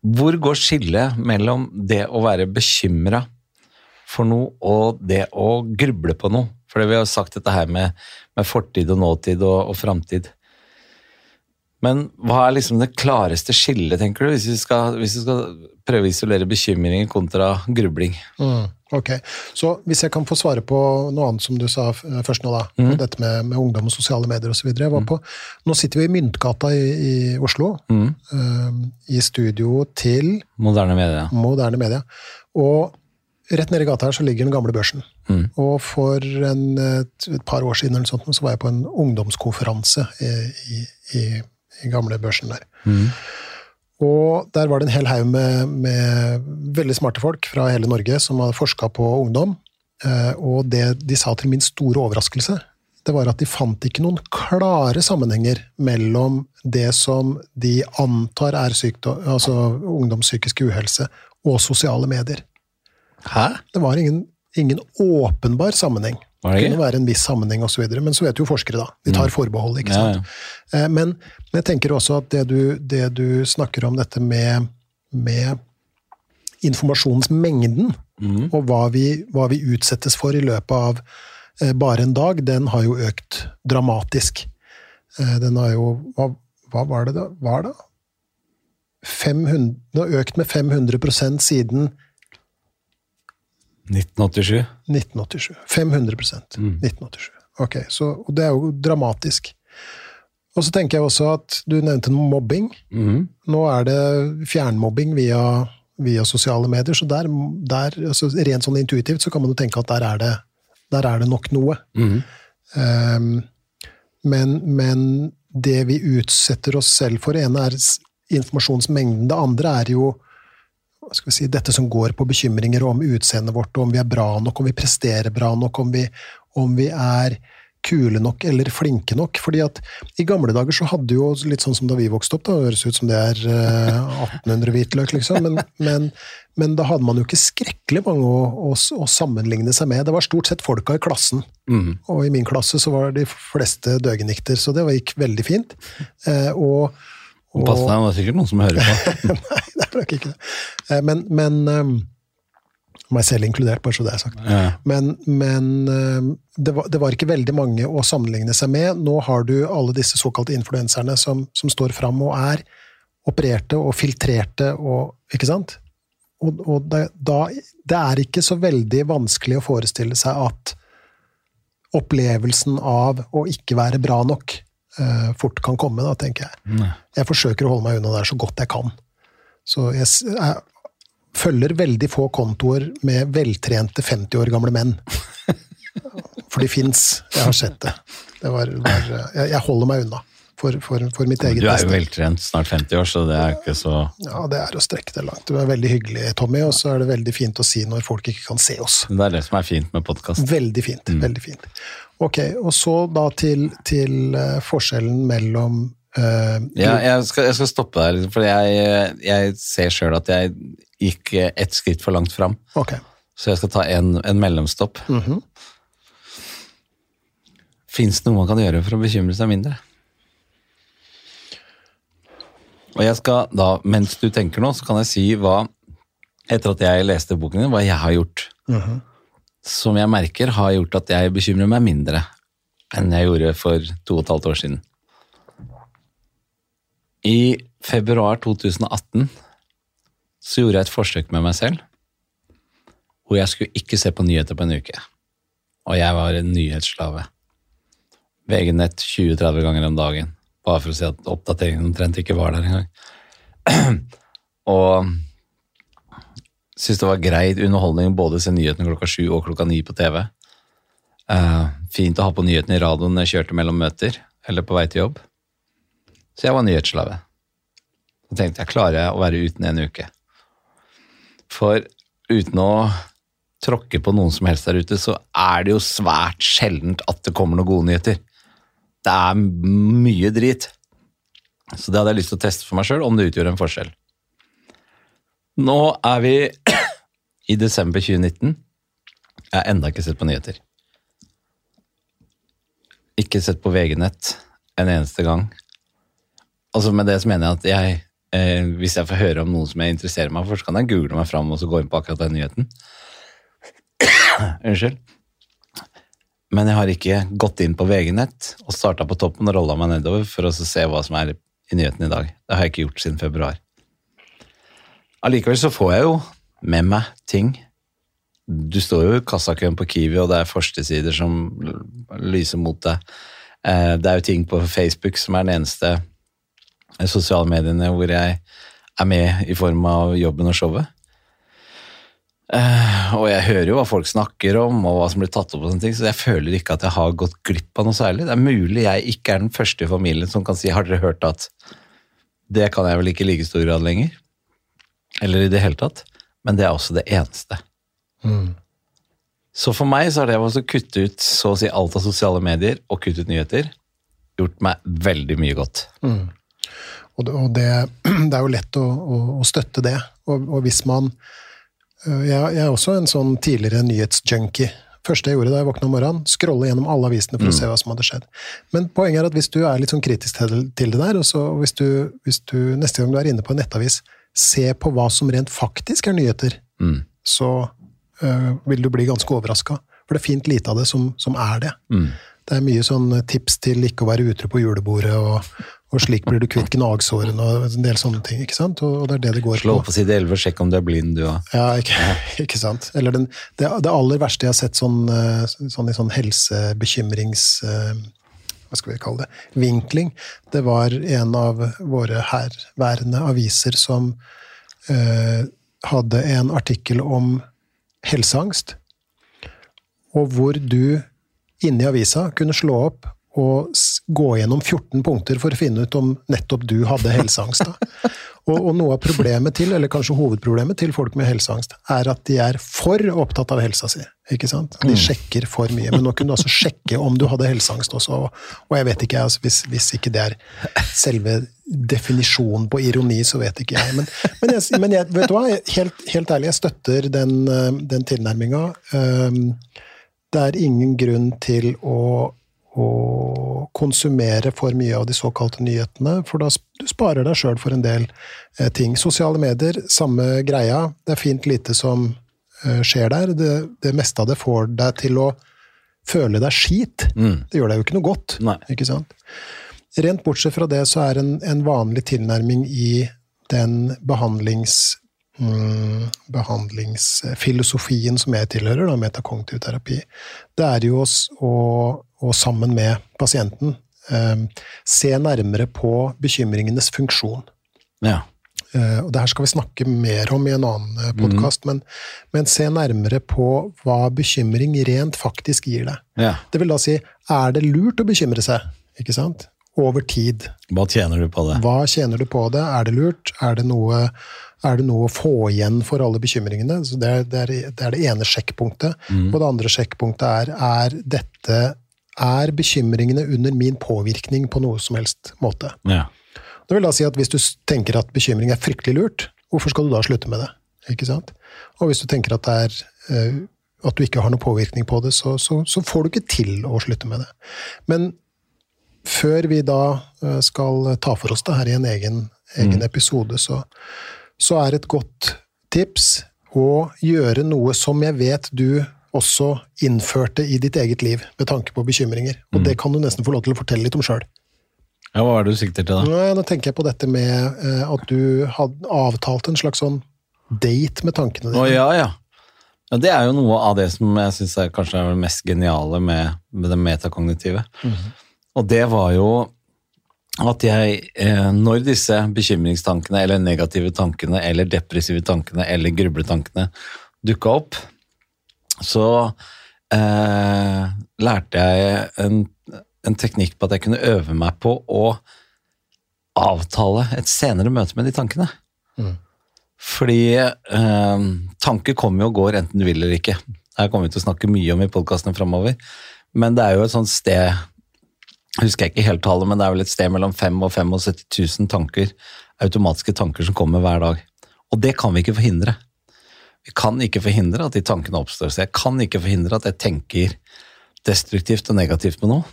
Hvor går skillet mellom det å være bekymra for noe og det å gruble på noe? For vi har sagt dette her med, med fortid og nåtid og, og framtid. Men hva er liksom det klareste skillet, tenker du, hvis vi skal, hvis vi skal prøve å isolere bekymringer kontra grubling? Mm, ok, så hvis jeg kan få svare på noe annet som du sa først nå, da. Mm. Dette med, med ungdom og sosiale medier osv. Nå sitter vi i Myntgata i, i Oslo, Mm. Uh, i studio til Moderne media. moderne media. Og rett nede i gata her så ligger den gamle børsen. Mm. Og for en, et, et par år siden eller sånt, så var jeg på en ungdomskonferanse i, i, i, i gamle børsen der. Mm. Og der var det en hel haug med, med veldig smarte folk fra hele Norge som hadde forska på ungdom. Eh, Og det de sa til min store overraskelse, det var at de fant ikke noen klare sammenhenger mellom det som de antar er sykdom, altså ungdomspsykisk uhelse, og sosiale medier. Hæ? Det var ingen, ingen åpenbar sammenheng. Det Det kunne være en viss sammenheng videre, men så vet jo forskere, da. De tar forbehold, ikke sant. Ja, Men, men jeg tenker også at det du, det du snakker om, dette med, med informasjonsmengden, og hva vi, hva vi utsettes for i løpet av eh, bare en dag, den har jo økt dramatisk. Eh, Den har jo Hva, hva var det da? Var det? 500, den har økt med 500% siden 1987. 1987. 500 mm. 1987. Ok, så, og det er jo dramatisk. Og så tenker jeg også at du nevnte noe mobbing. Mm. Nå er det fjernmobbing via, via sosiale medier, så der, der altså rent sånn intuitivt så kan man jo tenke at der er det, der er det nok noe. Mm. Um, men, men det vi utsetter oss selv for, ene er informasjonsmengden, det andre er jo skal vi si, dette som går på bekymringer om utseendet vårt, om vi er bra nok, om vi presterer bra nok, om vi, om vi er kule nok eller flinke nok. Fordi at i gamle dager så hadde jo, litt sånn som da vi vokste opp, da høres ut som det er eh, 1800 hvitløk, liksom, men, men, men da hadde man jo ikke skrekkelig mange å, å, å sammenligne seg med. Det var stort sett folka i klassen. Mm. Og i min klasse så var de fleste døgenikter, så det gikk veldig fint. Eh, og, og Pass deg, det er sikkert noen som hører på. Nei, det er nok ikke det. Eh, Men, men um, meg selv inkludert, bare så det er sagt. Ja. Men, men um, det, var, det var ikke veldig mange å sammenligne seg med. Nå har du alle disse såkalte influenserne som, som står fram og er opererte og filtrerte og Ikke sant? Og, og det, da, det er ikke så veldig vanskelig å forestille seg at opplevelsen av å ikke være bra nok eh, fort kan komme, da, tenker jeg. Nei. Jeg forsøker å holde meg unna der så godt jeg kan. Så jeg, jeg følger veldig få kontoer med veltrente 50 år gamle menn. For de fins. Jeg har sett det. det var, var, jeg, jeg holder meg unna. For, for, for mitt eget Du er jo beste. veltrent, snart 50 år, så det er ikke så Ja, det er å strekke det langt. Du er veldig hyggelig, Tommy, og så er det veldig fint å si når folk ikke kan se oss. Det er det som er fint med podkast. Veldig fint. veldig fint. Ok, og så da til, til eh, forskjellen mellom Uh, Ja, jeg, skal, jeg skal stoppe deg, liksom, for jeg, jeg ser sjøl at jeg gikk ett skritt for langt fram. Ok. Så jeg skal ta en, en mellomstopp. Mhm. Fins det noe man kan gjøre for å bekymre seg mindre? Og jeg skal da, mens du tenker nå, så kan jeg si hva, etter at jeg leste boken din, hva jeg har gjort. Som jeg merker har gjort at jeg bekymrer meg mindre enn jeg gjorde for to og et halvt år siden. I februar 2018 så gjorde jeg et forsøk med meg selv hvor jeg skulle ikke se på nyheter på en uke. Og jeg var en nyhetsslave. VG-nett 20-30 ganger om dagen, bare for å si at oppdateringen omtrent ikke var der engang. og syntes det var greit underholdning både å se nyhetene klokka sju og klokka ni på TV. Uh, fint å ha på nyhetene i radioen når jeg kjørte mellom møter eller på vei til jobb. Så jeg var nyhetsslave. Så tenkte jeg, klarer jeg å være uten en uke? For uten å tråkke på noen som helst der ute, så er det jo svært sjeldent at det kommer noen gode nyheter. Det er mye drit. Så det hadde jeg lyst til å teste for meg sjøl, om det utgjorde en forskjell. Nå er vi i desember 2019. Jeg har enda ikke sett på nyheter. Ikke sett på VG-nett en eneste gang. Altså Med det så mener jeg at jeg, eh, hvis jeg får høre om noen som jeg interesserer meg for, så kan jeg google meg fram og så gå inn på akkurat den nyheten. Unnskyld. Men jeg har ikke gått inn på VG-nett og starta på toppen og rolla meg nedover for å se hva som er i nyhetene i dag. Det har jeg ikke gjort siden februar. Allikevel så får jeg jo med meg ting. Du står jo i kassakøen på Kiwi, og det er førstesider som lyser mot deg. Eh, Det er jo ting på Facebook som er den eneste eh, sosiale mediene hvor jeg er med i form av jobben og showet. Eh, og jeg hører jo hva folk snakker om, og hva som blir tatt opp, og sånne ting, så jeg føler ikke at jeg har gått glipp av noe særlig. Det er mulig jeg ikke er den første i familien som kan si 'har dere hørt at det kan jeg vel ikke i like stor grad lenger'? Eller i det hele tatt. Men det er også det eneste. Så for meg så har det å kutte ut så å si alt av sosiale medier og kutte ut nyheter gjort meg veldig mye godt. Og det, og det, det er jo lett å, å, å støtte det. Og, og hvis man jeg, jeg er også en sånn tidligere nyhetsjunkie. Første jeg gjorde da jeg våkna om morgenen, scrolle gjennom alle avisene for å se hva som hadde skjedd. Men poenget er at hvis du er litt sånn kritisk til, til det der, og så hvis du, hvis du neste gang du er inne på en nettavis, se på hva som rent faktisk er nyheter, så øh, vil du bli ganske overraska. For det er fint lite av det som, som er det. Det er mye sånn tips til ikke å være utro på julebordet, og, og slik blir du kvitt gnagsårene, og en del sånne ting. ikke sant? Og, det er det det går Slå på. på side 11 og sjekk om du er blind, du òg. Ja, ikke, ikke sant. Eller den, det, det aller verste jeg har sett sånn, eh, sånn i sånn helsebekymrings... eh, hva skal vi kalle det, vinkling. Det var en av våre herværende aviser som eh, hadde en artikkel om helseangst, og hvor du inne i avisa kunne slå opp og gå gjennom 14 punkter for å finne ut om nettopp du hadde helseangst. Og, og, noe av problemet til, eller kanskje hovedproblemet til folk med helseangst, er at de er for opptatt av helsa si. ikke sant? De mm. sjekker for mye. Men nå kunne du altså sjekke om du hadde helseangst også. Og jeg vet ikke, altså, hvis, hvis, ikke det er selve definisjonen på ironi, så vet ikke jeg. Men, men, jeg, men jeg, vet du hva? Helt, helt, ærlig, jeg støtter den, eh, den tilnærminga. Um, det er ingen grunn til å å konsumere for mye av de såkalte nyhetene, for da du sparer deg sjøl for en del eh, ting. Sosiale medier, samme greia. Det er fint lite som eh, skjer der. Det, det, meste av det får deg til å føle deg skit. Mm. Det gjør deg jo ikke noe godt. Nei. ikke sant? Rent bortsett fra det så er en, en vanlig tilnærming i den behandlings behandlingsfilosofien som jeg tilhører, da, metakognitiv terapi, det er jo å, å sammen med pasienten eh, se nærmere på bekymringenes funksjon. Ja. Eh, og det her skal vi snakke mer om i en annen podkast, mm. men, men, se nærmere på hva bekymring rent faktisk gir deg. Ja. Det vil da si, er det lurt å bekymre seg? Ikke sant? Over tid. Hva tjener du på det? Hva tjener du på det? Er det lurt? Er det noe er det noe å få igjen for alle bekymringene? Så det, er, det, er, det, er, det ene sjekkpunktet. Mm. Og det andre sjekkpunktet er er dette er bekymringene under min påvirkning på noe som helst måte. Ja. Det vil da si at Hvis du tenker at bekymring er fryktelig lurt, hvorfor skal du da slutte med det? Ikke sant? Og hvis du tenker at, er, uh, at du ikke har noe påvirkning på det, så, så, så, får du ikke til å slutte med det. Men før vi da uh, skal ta for oss det her i en egen, egen mm. episode, så, så er et godt tips å gjøre noe som jeg vet du også innførte i ditt eget liv med tanke på bekymringer. Og mm. det kan du nesten få lov til å fortelle litt om sjøl. Ja, hva er det du sikter til da? Nå, nå tenker jeg på dette med eh, at du hadde avtalt en slags sånn date med tankene dine. Å, ja, ja. ja. Det er jo noe av det som jeg syns er kanskje er det mest geniale med, med det metakognitive. Mm. Og det var jo at jeg, eh, når disse bekymringstankene eller negative tankene eller depressive tankene eller grubletankene dukka opp, så eh, lærte jeg en, en, teknikk på at jeg kunne øve meg på å avtale et senere møte med de tankene. Mm. Fordi eh, tanker kommer og går enten du vil eller ikke. Det kommer vi til å snakke mye om i podkastene framover. Men det er jo et sånt sted husker jeg ikke helt tallet, men det er vel et sted mellom 5 og 75 000 tanker, automatiske tanker som kommer hver dag. Og det kan vi ikke forhindre. Vi kan ikke forhindre at de tankene oppstår, så jeg kan ikke forhindre at jeg tenker destruktivt og negativt med noe,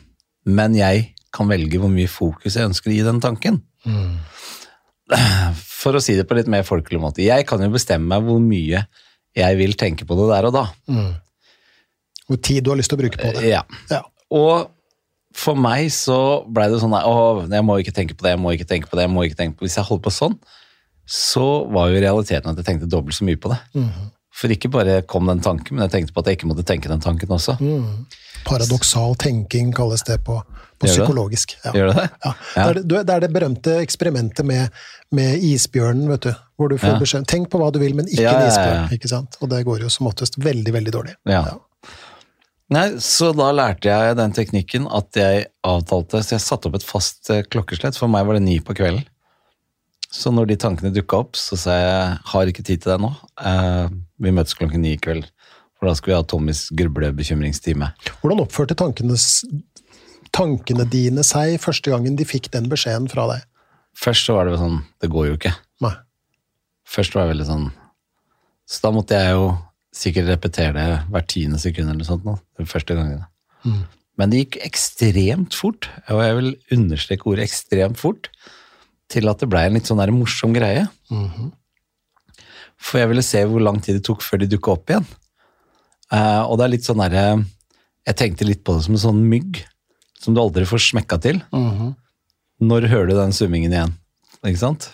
men jeg kan velge hvor mye fokus jeg ønsker å gi den tanken. Mm. For å si det på litt mer folkelig måte, jeg kan jo bestemme meg hvor mye jeg vil tenke på det der og da. Mm. Hvor tid du har lyst til å bruke på det. Ja. ja. Og for meg så blei det sånn Å, jeg må ikke tenke på det, jeg må ikke tenke på det. jeg må ikke tenke på det. Hvis jeg holdt på sånn, så var jo realiteten at jeg tenkte dobbelt så mye på det. Mm. For ikke bare kom den tanken, men jeg tenkte på at jeg ikke måtte tenke den tanken også. Mm. Paradoksal tenking kalles det på, på psykologisk. Ja. Gjør det det? Ja. ja. Det, er det, det, er det, berømte eksperimentet med, med, isbjørnen, vet du. Hvor du får ja. beskjed Tenk på hva du vil, men ikke en isbjørn. ikke sant? Og det går jo som oftest veldig, veldig dårlig. Ja. Nei, Så da lærte jeg den teknikken at jeg avtalte Så jeg satte opp et fast eh, klokkeslett. For meg var det ni på kvelden. Så når de tankene dukka opp, så sa jeg har ikke tid til det nå. Eh, vi møtes klokken ni i kveld. For da skal vi ha Tommys grublebekymringstime. Hvordan oppførte tankene, tankene dine seg første gangen de fikk den beskjeden fra deg? Først så var det sånn Det går jo ikke. Nei. Først var jeg veldig sånn Så da måtte jeg jo sikkert repetere det hvert tiende sekund eller noe sånt nå, de første gangene. Mm. Men det gikk ekstremt fort, og jeg vil understreke ordet ekstremt fort, til at det blei en litt sånn der morsom greie. Mm -hmm. For jeg ville se hvor lang tid det tok før de dukka opp igjen. Uh, og det er litt sånn derre Jeg tenkte litt på det som en sånn mygg som du aldri får smekka til. Mm -hmm. Når hører du den summingen igjen? Ikke sant?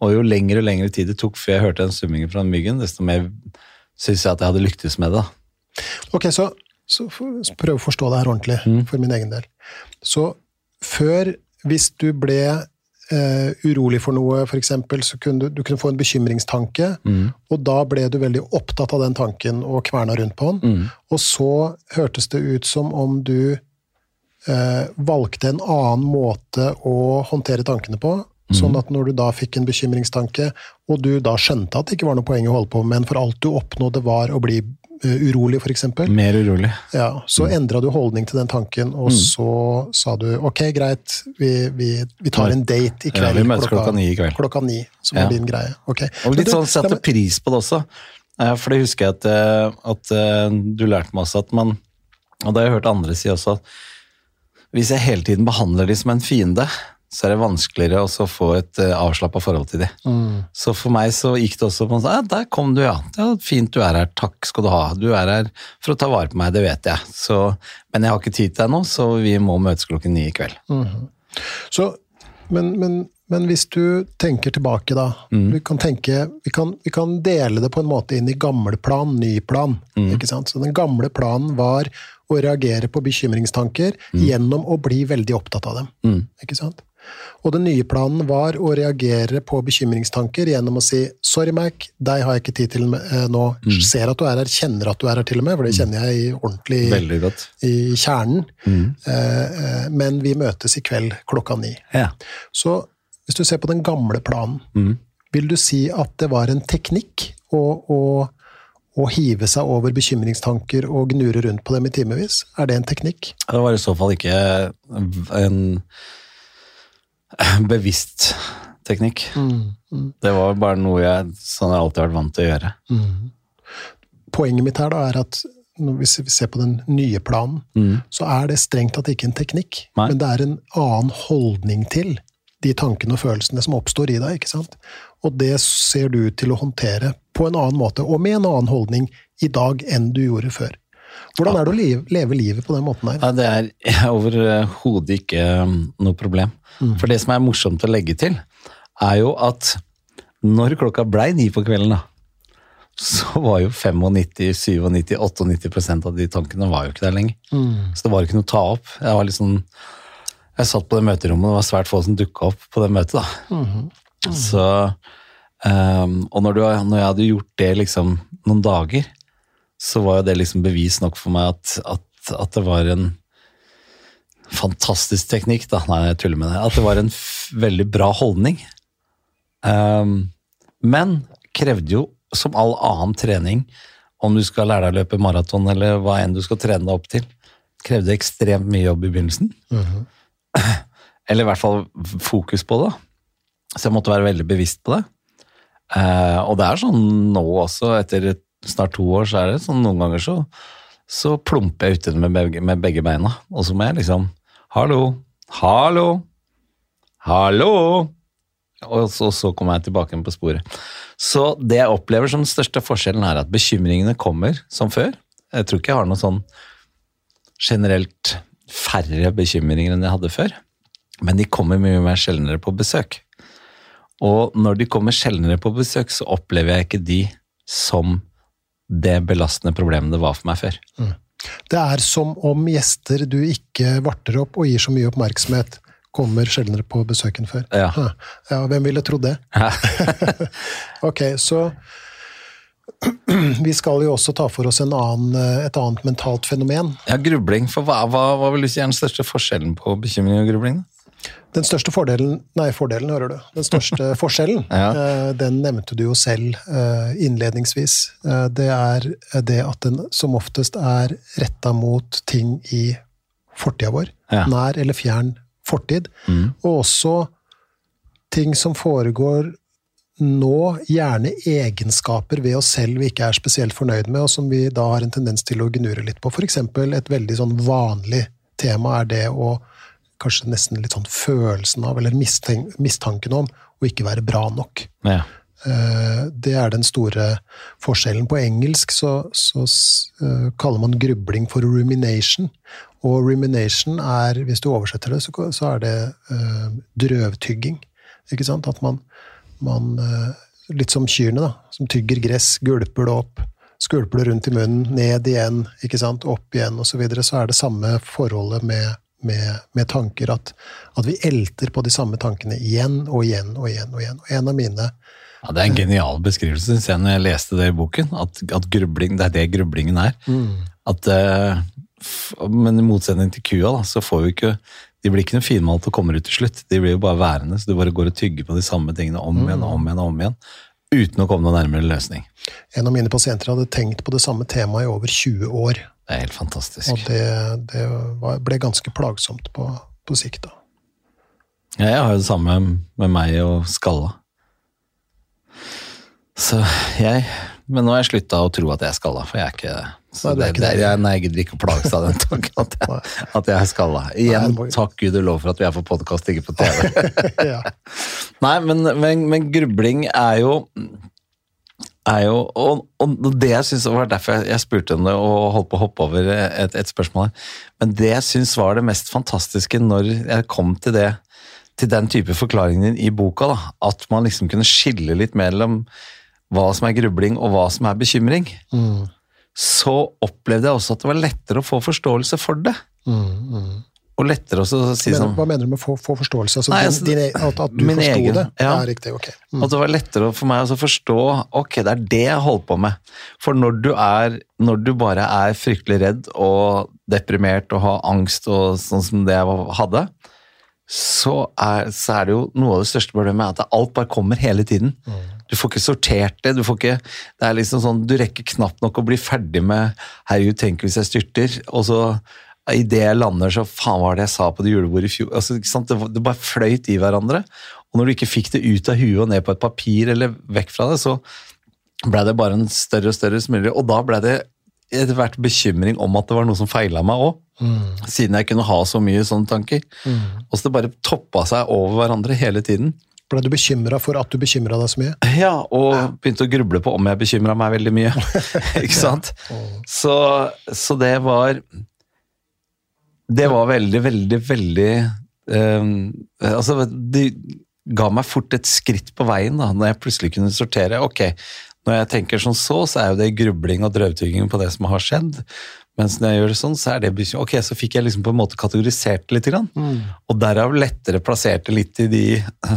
Og jo lengre og lengre tid det tok før jeg hørte den summingen fra den myggen, desto mer syns jeg at jeg hadde lyktes med det. Ok, så, så prøv å forstå det her ordentlig, mm. for min egen del. Så før, hvis du ble eh, urolig for noe, f.eks., så kunne du, du kunne få en bekymringstanke, og da ble du veldig opptatt av den tanken og kverna rundt på den. Og så hørtes det ut som om du eh, valgte en annen måte å håndtere tankene på. Sånn at når du da fikk en bekymringstanke, og du da skjønte at det ikke var noe poeng å holde på, men for alt du oppnådde var å bli eh, urolig, f.eks., Mer urolig. ja, så endra du holdning til den tanken, og så sa du ok, greit, vi, vi, vi tar en date i Ja, kveld. vi møtes klokka ni i kveld. Klokka ni, som Ja. er din greie. Ok. Og litt du, sånn sette pris på det også. Eh, For det husker jeg at, eh, at du lærte meg også at man Og det har jeg hørt andre si også, at hvis jeg hele tiden behandler de som en fiende, så er det vanskeligere å få et uh, avslappa forhold til de. Mm. Så for meg så gikk det også på en sånn ja, Der kom du, ja. Det er fint du er her. Takk skal du ha. Du er her for å ta vare på meg, det vet jeg. Så, men jeg har ikke tid til deg nå, så vi må møtes klokken ni i kveld. Så, men, men, men hvis du tenker tilbake, da. Vi, kan tenke, vi, kan, vi kan dele det på en måte inn i gamle plan, ny plan. Ikke sant? Så den gamle planen var å reagere på bekymringstanker gjennom å bli veldig opptatt av dem. Ikke sant? Og den nye planen var å reagere på bekymringstanker gjennom å si 'sorry, Mac, deg har jeg ikke tid til nå'. nå'. Ser at du er her, kjenner at du er her til og med, for det kjenner jeg i ordentlig i kjernen. Mm. eh, men vi møtes i kveld klokka ni. Ja. Så hvis du ser på den gamle planen, vil du si at det var en teknikk å, å, å hive seg over bekymringstanker og gnure rundt på dem i timevis? Er det en teknikk? Det var i så fall ikke en bevisst teknikk. Det var bare noe jeg sånn jeg alltid har vært vant til å gjøre. Poenget mitt her da er at når vi ser på den nye planen, så er det strengt tatt ikke en teknikk, Nei. men det er en annen holdning til de tankene og følelsene som oppstår i deg. ikke sant? Og det ser du ut til å håndtere på en annen måte, og med en annen holdning i dag enn du gjorde før. Hvordan er det å leve, leve livet på den måten her? Ja, det er overhodet ikke um, noe problem. For det som er morsomt å legge til, er jo at når klokka blei ni på kvelden, da, så var jo 95, 97, 98% av de tankene var jo ikke der lenger. Så det var ikke noe å ta opp. Jeg var liksom Jeg satt på det møterommet, og det var svært få som dukka opp på det møtet, da. Så um, Og når, du, når jeg hadde gjort det liksom noen dager, så var jo det liksom bevis nok for meg at, at, at det var en fantastisk teknikk, da. Nei, jeg tuller med det. At det var en veldig bra holdning. Um, men krevde jo, som all annen trening, om du skal lære deg å løpe maraton eller hva enn du skal trene deg opp til, krevde ekstremt mye jobb i begynnelsen. Eller i hvert fall fokus på det. Så jeg måtte være veldig bevisst på det. Uh, og det er sånn nå også, etter et- snart to år, så er det sånn noen ganger så, så plumper jeg uti det med begge, med begge beina. Og så må jeg liksom Hallo! Hallo! Hallo! Og så, så kommer jeg tilbake på sporet. Så det jeg opplever som den største forskjellen, er at bekymringene kommer som før. Jeg tror ikke jeg har noe sånn generelt færre bekymringer enn jeg hadde før. Men de kommer mye mer sjeldnere på besøk. Og når de kommer sjeldnere på besøk, så opplever jeg ikke de som det belastende problemet det var for meg før. Det er som om gjester du ikke varter opp og gir så mye oppmerksomhet, kommer sjeldnere på besøk enn før. Ja. Ja, hvem ville trodd det? ok, så vi skal jo også ta for oss en annen, et annet mentalt fenomen. Ja, grubling. For hva, hva, hva vil du si er den største forskjellen på bekymring og grubling? Den største fordelen Nei, fordelen, hører du. Den største forskjellen, Ja. eh, den nevnte du jo selv eh, innledningsvis. Eh, Det er det at den som oftest er retta mot ting i fortida vår. Ja. Nær eller fjern fortid. Og også ting som foregår nå, gjerne egenskaper ved oss selv vi ikke er spesielt fornøyd med, og som vi da har en tendens til å gnure litt på. Eksempel et veldig sånn vanlig tema er det å kanskje nesten litt sånn følelsen av, eller mistanken om, å ikke være bra nok. Ja. Eh, Det er den store forskjellen. På engelsk så, så eh, kaller man grubling for rumination. Og rumination er, hvis du oversetter det, så, så er det eh, drøvtygging. Ikke sant? At man, man Litt som kyrne, da. Som tygger gress, gulper det opp. Skvulper det rundt i munnen, ned igjen, ikke sant? opp igjen osv. Så, videre. så er det samme forholdet med, med, med tanker. At, at, vi elter på de samme tankene igjen og igjen og igjen. Og igjen. Og en av mine ja, Det er en genial beskrivelse, syns jeg, når jeg leste det i boken. At, at grubling, det er det grublingen er. Mm. At, uh, men i motsetning til kua, da, så får vi ikke de blir ikke noe finmalt og kommer ut til slutt. De blir jo bare værende, så du bare går og tygger på de samme tingene om mm. igjen og om igjen. og om igjen uten å komme noe nærmere løsning. En av mine pasienter hadde tenkt på det samme temaet i over 20 år. Det er helt fantastisk. Og det, det var, ble ganske plagsomt på, på sikt. da. Ja, jeg har jo det samme med meg og skalla. Så jeg Men nå har jeg slutta å tro at jeg er skalla, for jeg er ikke. Så nei, det, er ikke det, det. Jeg, gidder ikke å plages av den tanken at jeg, at jeg er skalla. Igjen, nei, takk Gud og lov for at vi er på podkast, ikke på TV. ja. Nei, men, men, men, grubling er jo er jo, og, og det jeg synes var derfor jeg, jeg spurte det og holdt på å hoppe over et, et spørsmål Men det jeg syns var det mest fantastiske når jeg kom til det, til den type forklaringen din i boka, da, at man liksom kunne skille litt mellom hva som er grubling og hva som er bekymring. Mm så opplevde jeg også at det var lettere å få forståelse for det. Mm, mm. Og lettere også å si sånn Hva mener du med få, få forståelse? Altså, Nei, altså, din, din, at, at, du forsto egen, det? Ja. ja, riktig, ok. Mm. At det var lettere for meg å forstå ok, det er det jeg holder på med. For når du, er, når du bare er fryktelig redd og deprimert og har angst og sånn som det jeg hadde, så er, så er, det jo noe av det største problemet at alt bare kommer hele tiden. Mm. Du får ikke sortert det. Du får ikke, det er liksom sånn, du rekker knapt nok å bli ferdig med 'herregud, tenk hvis jeg styrter', og så idet jeg lander, så faen hva var det jeg sa på det julebordet i fjor? Altså, det, det, bare fløyt i hverandre. Og når du ikke fikk det ut av huet og ned på et papir eller vekk fra det, så ble det bare en større og større smule. Og da ble det etter hvert bekymring om at det var noe som feila meg òg. Mm. Siden jeg kunne ha så mye sånne tanker. Mm. Og så det bare toppa seg over hverandre hele tiden. Ble du bekymra for at du bekymra deg så mye? Ja, og begynte å gruble på om jeg bekymra meg veldig mye. ikke sant? Så, så, det var Det var veldig, veldig, veldig um, Altså, det ga meg fort et skritt på veien da, når jeg plutselig kunne sortere. Ok, når jeg tenker sånn så, så er jo det grubling og drøvtygging på det som har skjedd. Mens når jeg gjør det sånn, så er det Ok, så fikk jeg liksom på en måte kategorisert det litt. Mm. Og derav lettere plassert det litt i de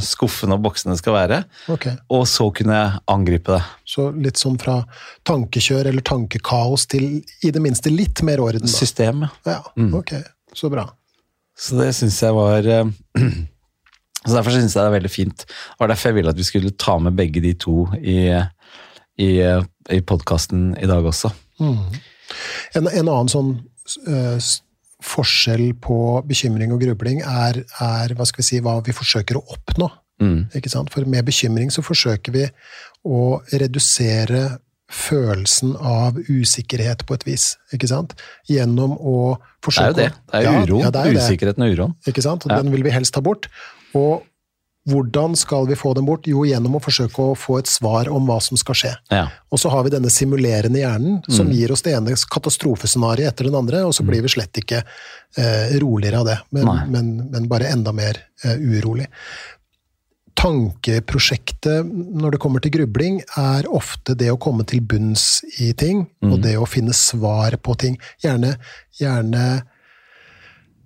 skuffene og boksene skal være. Okay. Og så kunne jeg angripe det. Så litt sånn fra tankekjør eller tankekaos til i det minste litt mer orden? Da. System, ja. Mm. Ok, så bra. Så det syns jeg var eh, Så Derfor syns jeg det er veldig fint. Og derfor jeg ville at vi skulle ta med begge de to i, i, i podkasten i dag også. Mm. En, en annen sånn uh, forskjell på bekymring og grubling er, er, hva vi si, hva vi forsøker å oppnå. Mm. Ikke sant? For med bekymring så forsøker vi å redusere følelsen av usikkerhet på et vis. ikke sant? Gjennom å forsøke Det er jo det. Det er jo uroen. Ja, ja, Usikkerheten og uroen. Ikke sant? Den vil vi helst ta bort. Og hvordan skal vi få dem bort? Jo, gjennom å forsøke å få et svar om hva som skal skje. Ja. Og så har vi denne simulerende hjernen som mm. gir oss det ene katastrofescenarioet etter den andre, og så blir vi slett ikke eh, roligere av det, men, men, men bare enda mer eh, urolig. Tankeprosjektet når det kommer til grubling, er ofte det å komme til bunns i ting, mm. og det å finne svar på ting. Gjerne, gjerne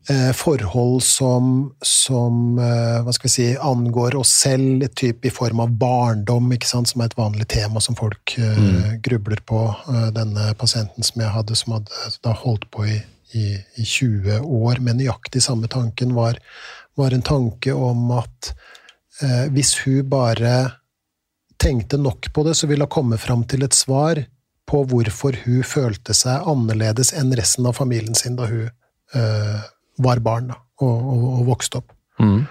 Eh, forhold som, som eh, hva skal vi si, angår oss selv, typ i form av barndom, ikke sant, som er et vanlig tema som folk eh, mm. grubler på. Denne pasienten som jeg hadde, som hadde da holdt på i, i, i 20 år med nøyaktig samme tanken, var, var en tanke om at eh, hvis hun bare tenkte nok på det, så ville hun komme fram til et svar på hvorfor hun følte seg annerledes enn resten av familien sin da hun eh, var barn da, og, og, og vokste opp. Mm.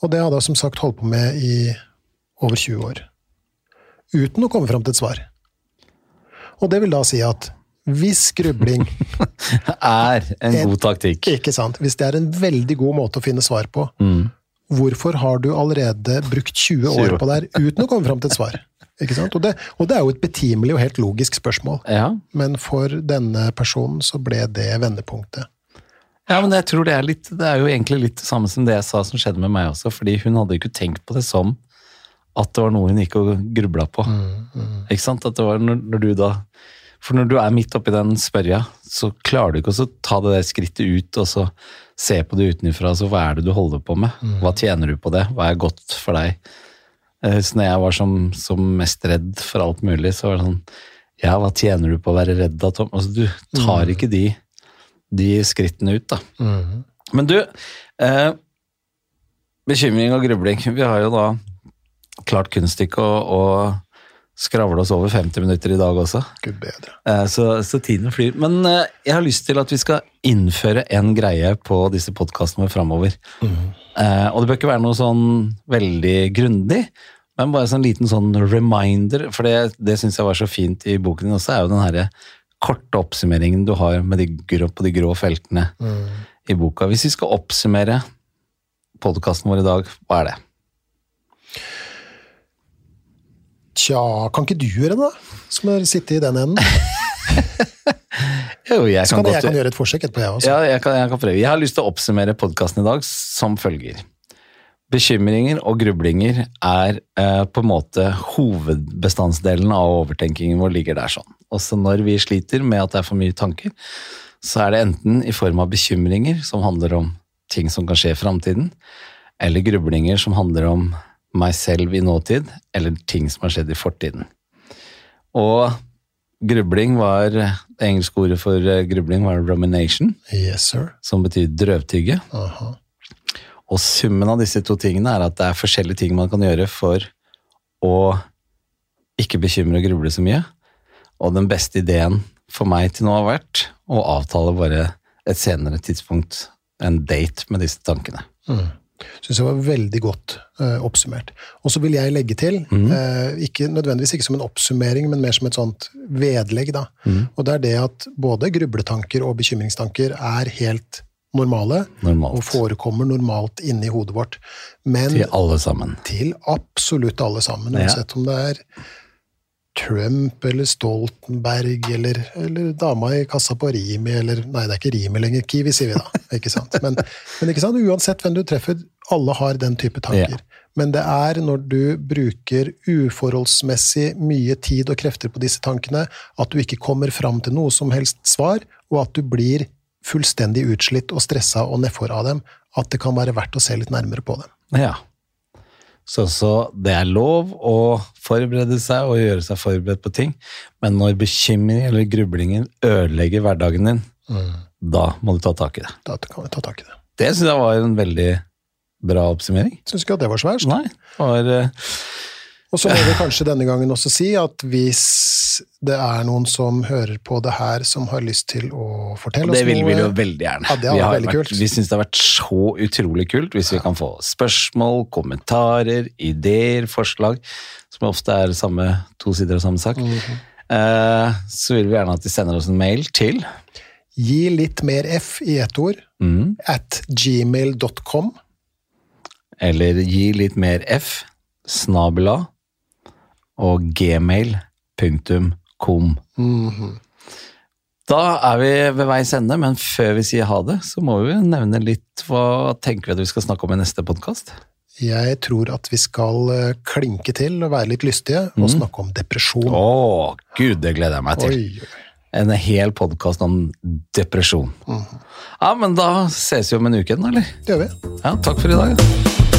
Og det hadde hun som sagt holdt på med i over 20 år. Uten å komme fram til et svar. Og det vil da si at hvis grubling Er en god taktikk. Ikke sant. Hvis det er en veldig god måte å finne svar på, mm. Hvorfor har du allerede brukt 20 år på det her uten å komme fram til et svar? Og det, og det er jo et betimelig og helt logisk spørsmål. Ja. Men for denne personen så ble det vendepunktet. Ja, men jeg tror det er litt Det er jo egentlig litt det samme som det jeg sa som skjedde med meg også, fordi hun hadde ikke tenkt på det som at det var noe hun gikk og grubla på. Mm, mm. Ikke sant? At det var når, når, du da For når du er midt oppi den spørja, så klarer du ikke å ta det der skrittet ut og så ser på det utenfra, så hva er det du holder på med? Hva tjener du på det? Hva er godt for deg? Jeg husker når jeg var som, som mest redd for alt mulig, så var det sånn Ja, hva tjener du på å være redd da, Tom? Altså, du tar ikke de, de skrittene ut, da. Men du, eh, bekymring og grubling. Vi har jo da klart kunststykket å skravle oss over 50 minutter i dag også. Gud bedre. Eh, Så, så tiden flyr. Men eh, jeg har lyst til at vi skal innføre en greie på disse podkastene framover. Mm. og det bør ikke være noe sånn veldig grundig, men bare sånn liten sånn reminder. For det, det syns jeg var så fint i boken din også, er jo den herre korte oppsummeringen du har med de grå, på de grå feltene i boka. Hvis vi skal oppsummere podkasten vår i dag, hva er det? Tja, kan ikke du gjøre det, da? Som har sittet i den enden. Jo, jeg Så kan jeg, kan gjøre et forsøk etterpå, jeg også. Ja, jeg kan, jeg kan prøve. Jeg har lyst til å oppsummere podkasten i dag som følger. Bekymringer og grublinger er eh, på en måte hovedbestandsdelen av overtenkingen vår ligger der sånn. Også når vi sliter med at det er for mye tanker, så er det enten i form av bekymringer som handler om ting som kan skje i framtiden, eller grublinger som handler om meg selv i nåtid, eller ting som har skjedd i fortiden. Og grubling var Det engelske ordet for eh, grubling var rumination Yes, sir. som betyr drøvtygge. Aha. Og summen av disse to tingene er at det er forskjellige ting man kan gjøre for å ikke bekymre og gruble så mye. Og den beste ideen for meg til nå har vært å avtale bare et senere tidspunkt, en date med disse tankene. Syns jeg var veldig godt uh, oppsummert. Og så vil jeg legge til, eh, ikke nødvendigvis ikke som en oppsummering, men mer som et sånt vedlegg. Da. Og det er det at både grubletanker og bekymringstanker er helt normale, Normalt. og forekommer normalt inni hodet vårt. Men Til alle sammen. til absolutt alle sammen, Ja. uansett om det er Trump eller Stoltenberg eller, eller dama i kassa på Rimi eller Nei, det er ikke Rimi lenger, Kiwi sier vi da. ikke sant? Men, men ikke sant? uansett hvem du treffer, alle har den type tanker. Ja. Men det er når du bruker uforholdsmessig mye tid og krefter på disse tankene, at du ikke kommer fram til noe som helst svar, og at du blir fullstendig utslitt og stressa og nedfor av dem, at det kan være verdt å se litt nærmere på dem. Ja. Så, så det er lov å forberede seg og gjøre seg forberedt på ting, men når bekymring eller grublinger ødelegger hverdagen din, da må du ta tak i det. Da kan vi ta tak i det. Det syns jeg var en veldig bra oppsummering. Syns ikke at det var så verst. Nei, var Uh, Og så må vi kanskje denne gangen også si at hvis det er noen som hører på det her, som har lyst til å fortelle oss Det vil vi jo veldig gjerne. Ja, det vi, veldig vært, kult. vi syns det har vært så utrolig kult hvis vi kan få spørsmål, kommentarer, ideer, forslag, som ofte er samme, to sider av samme sak. Mhm. eh, så vil vi gjerne at de sender oss en mail til Gi litt mer F i ett ord mm, at gmail.com. eller gi litt mer F, snabela og gmail.com. Mhm. Da er vi ved veis ende, men før vi sier ha det, så må vi nevne litt hva tenker vi at vi skal snakke om i neste podkast. Jeg tror at vi skal eh, klinke til og være litt lystige og snakke om depresjon. Å, gud, det gleder jeg meg til. Oi. En hel podkast om depresjon. Ja, men da ses vi om en uke, eller? Det gjør vi. Ja, takk for i dag.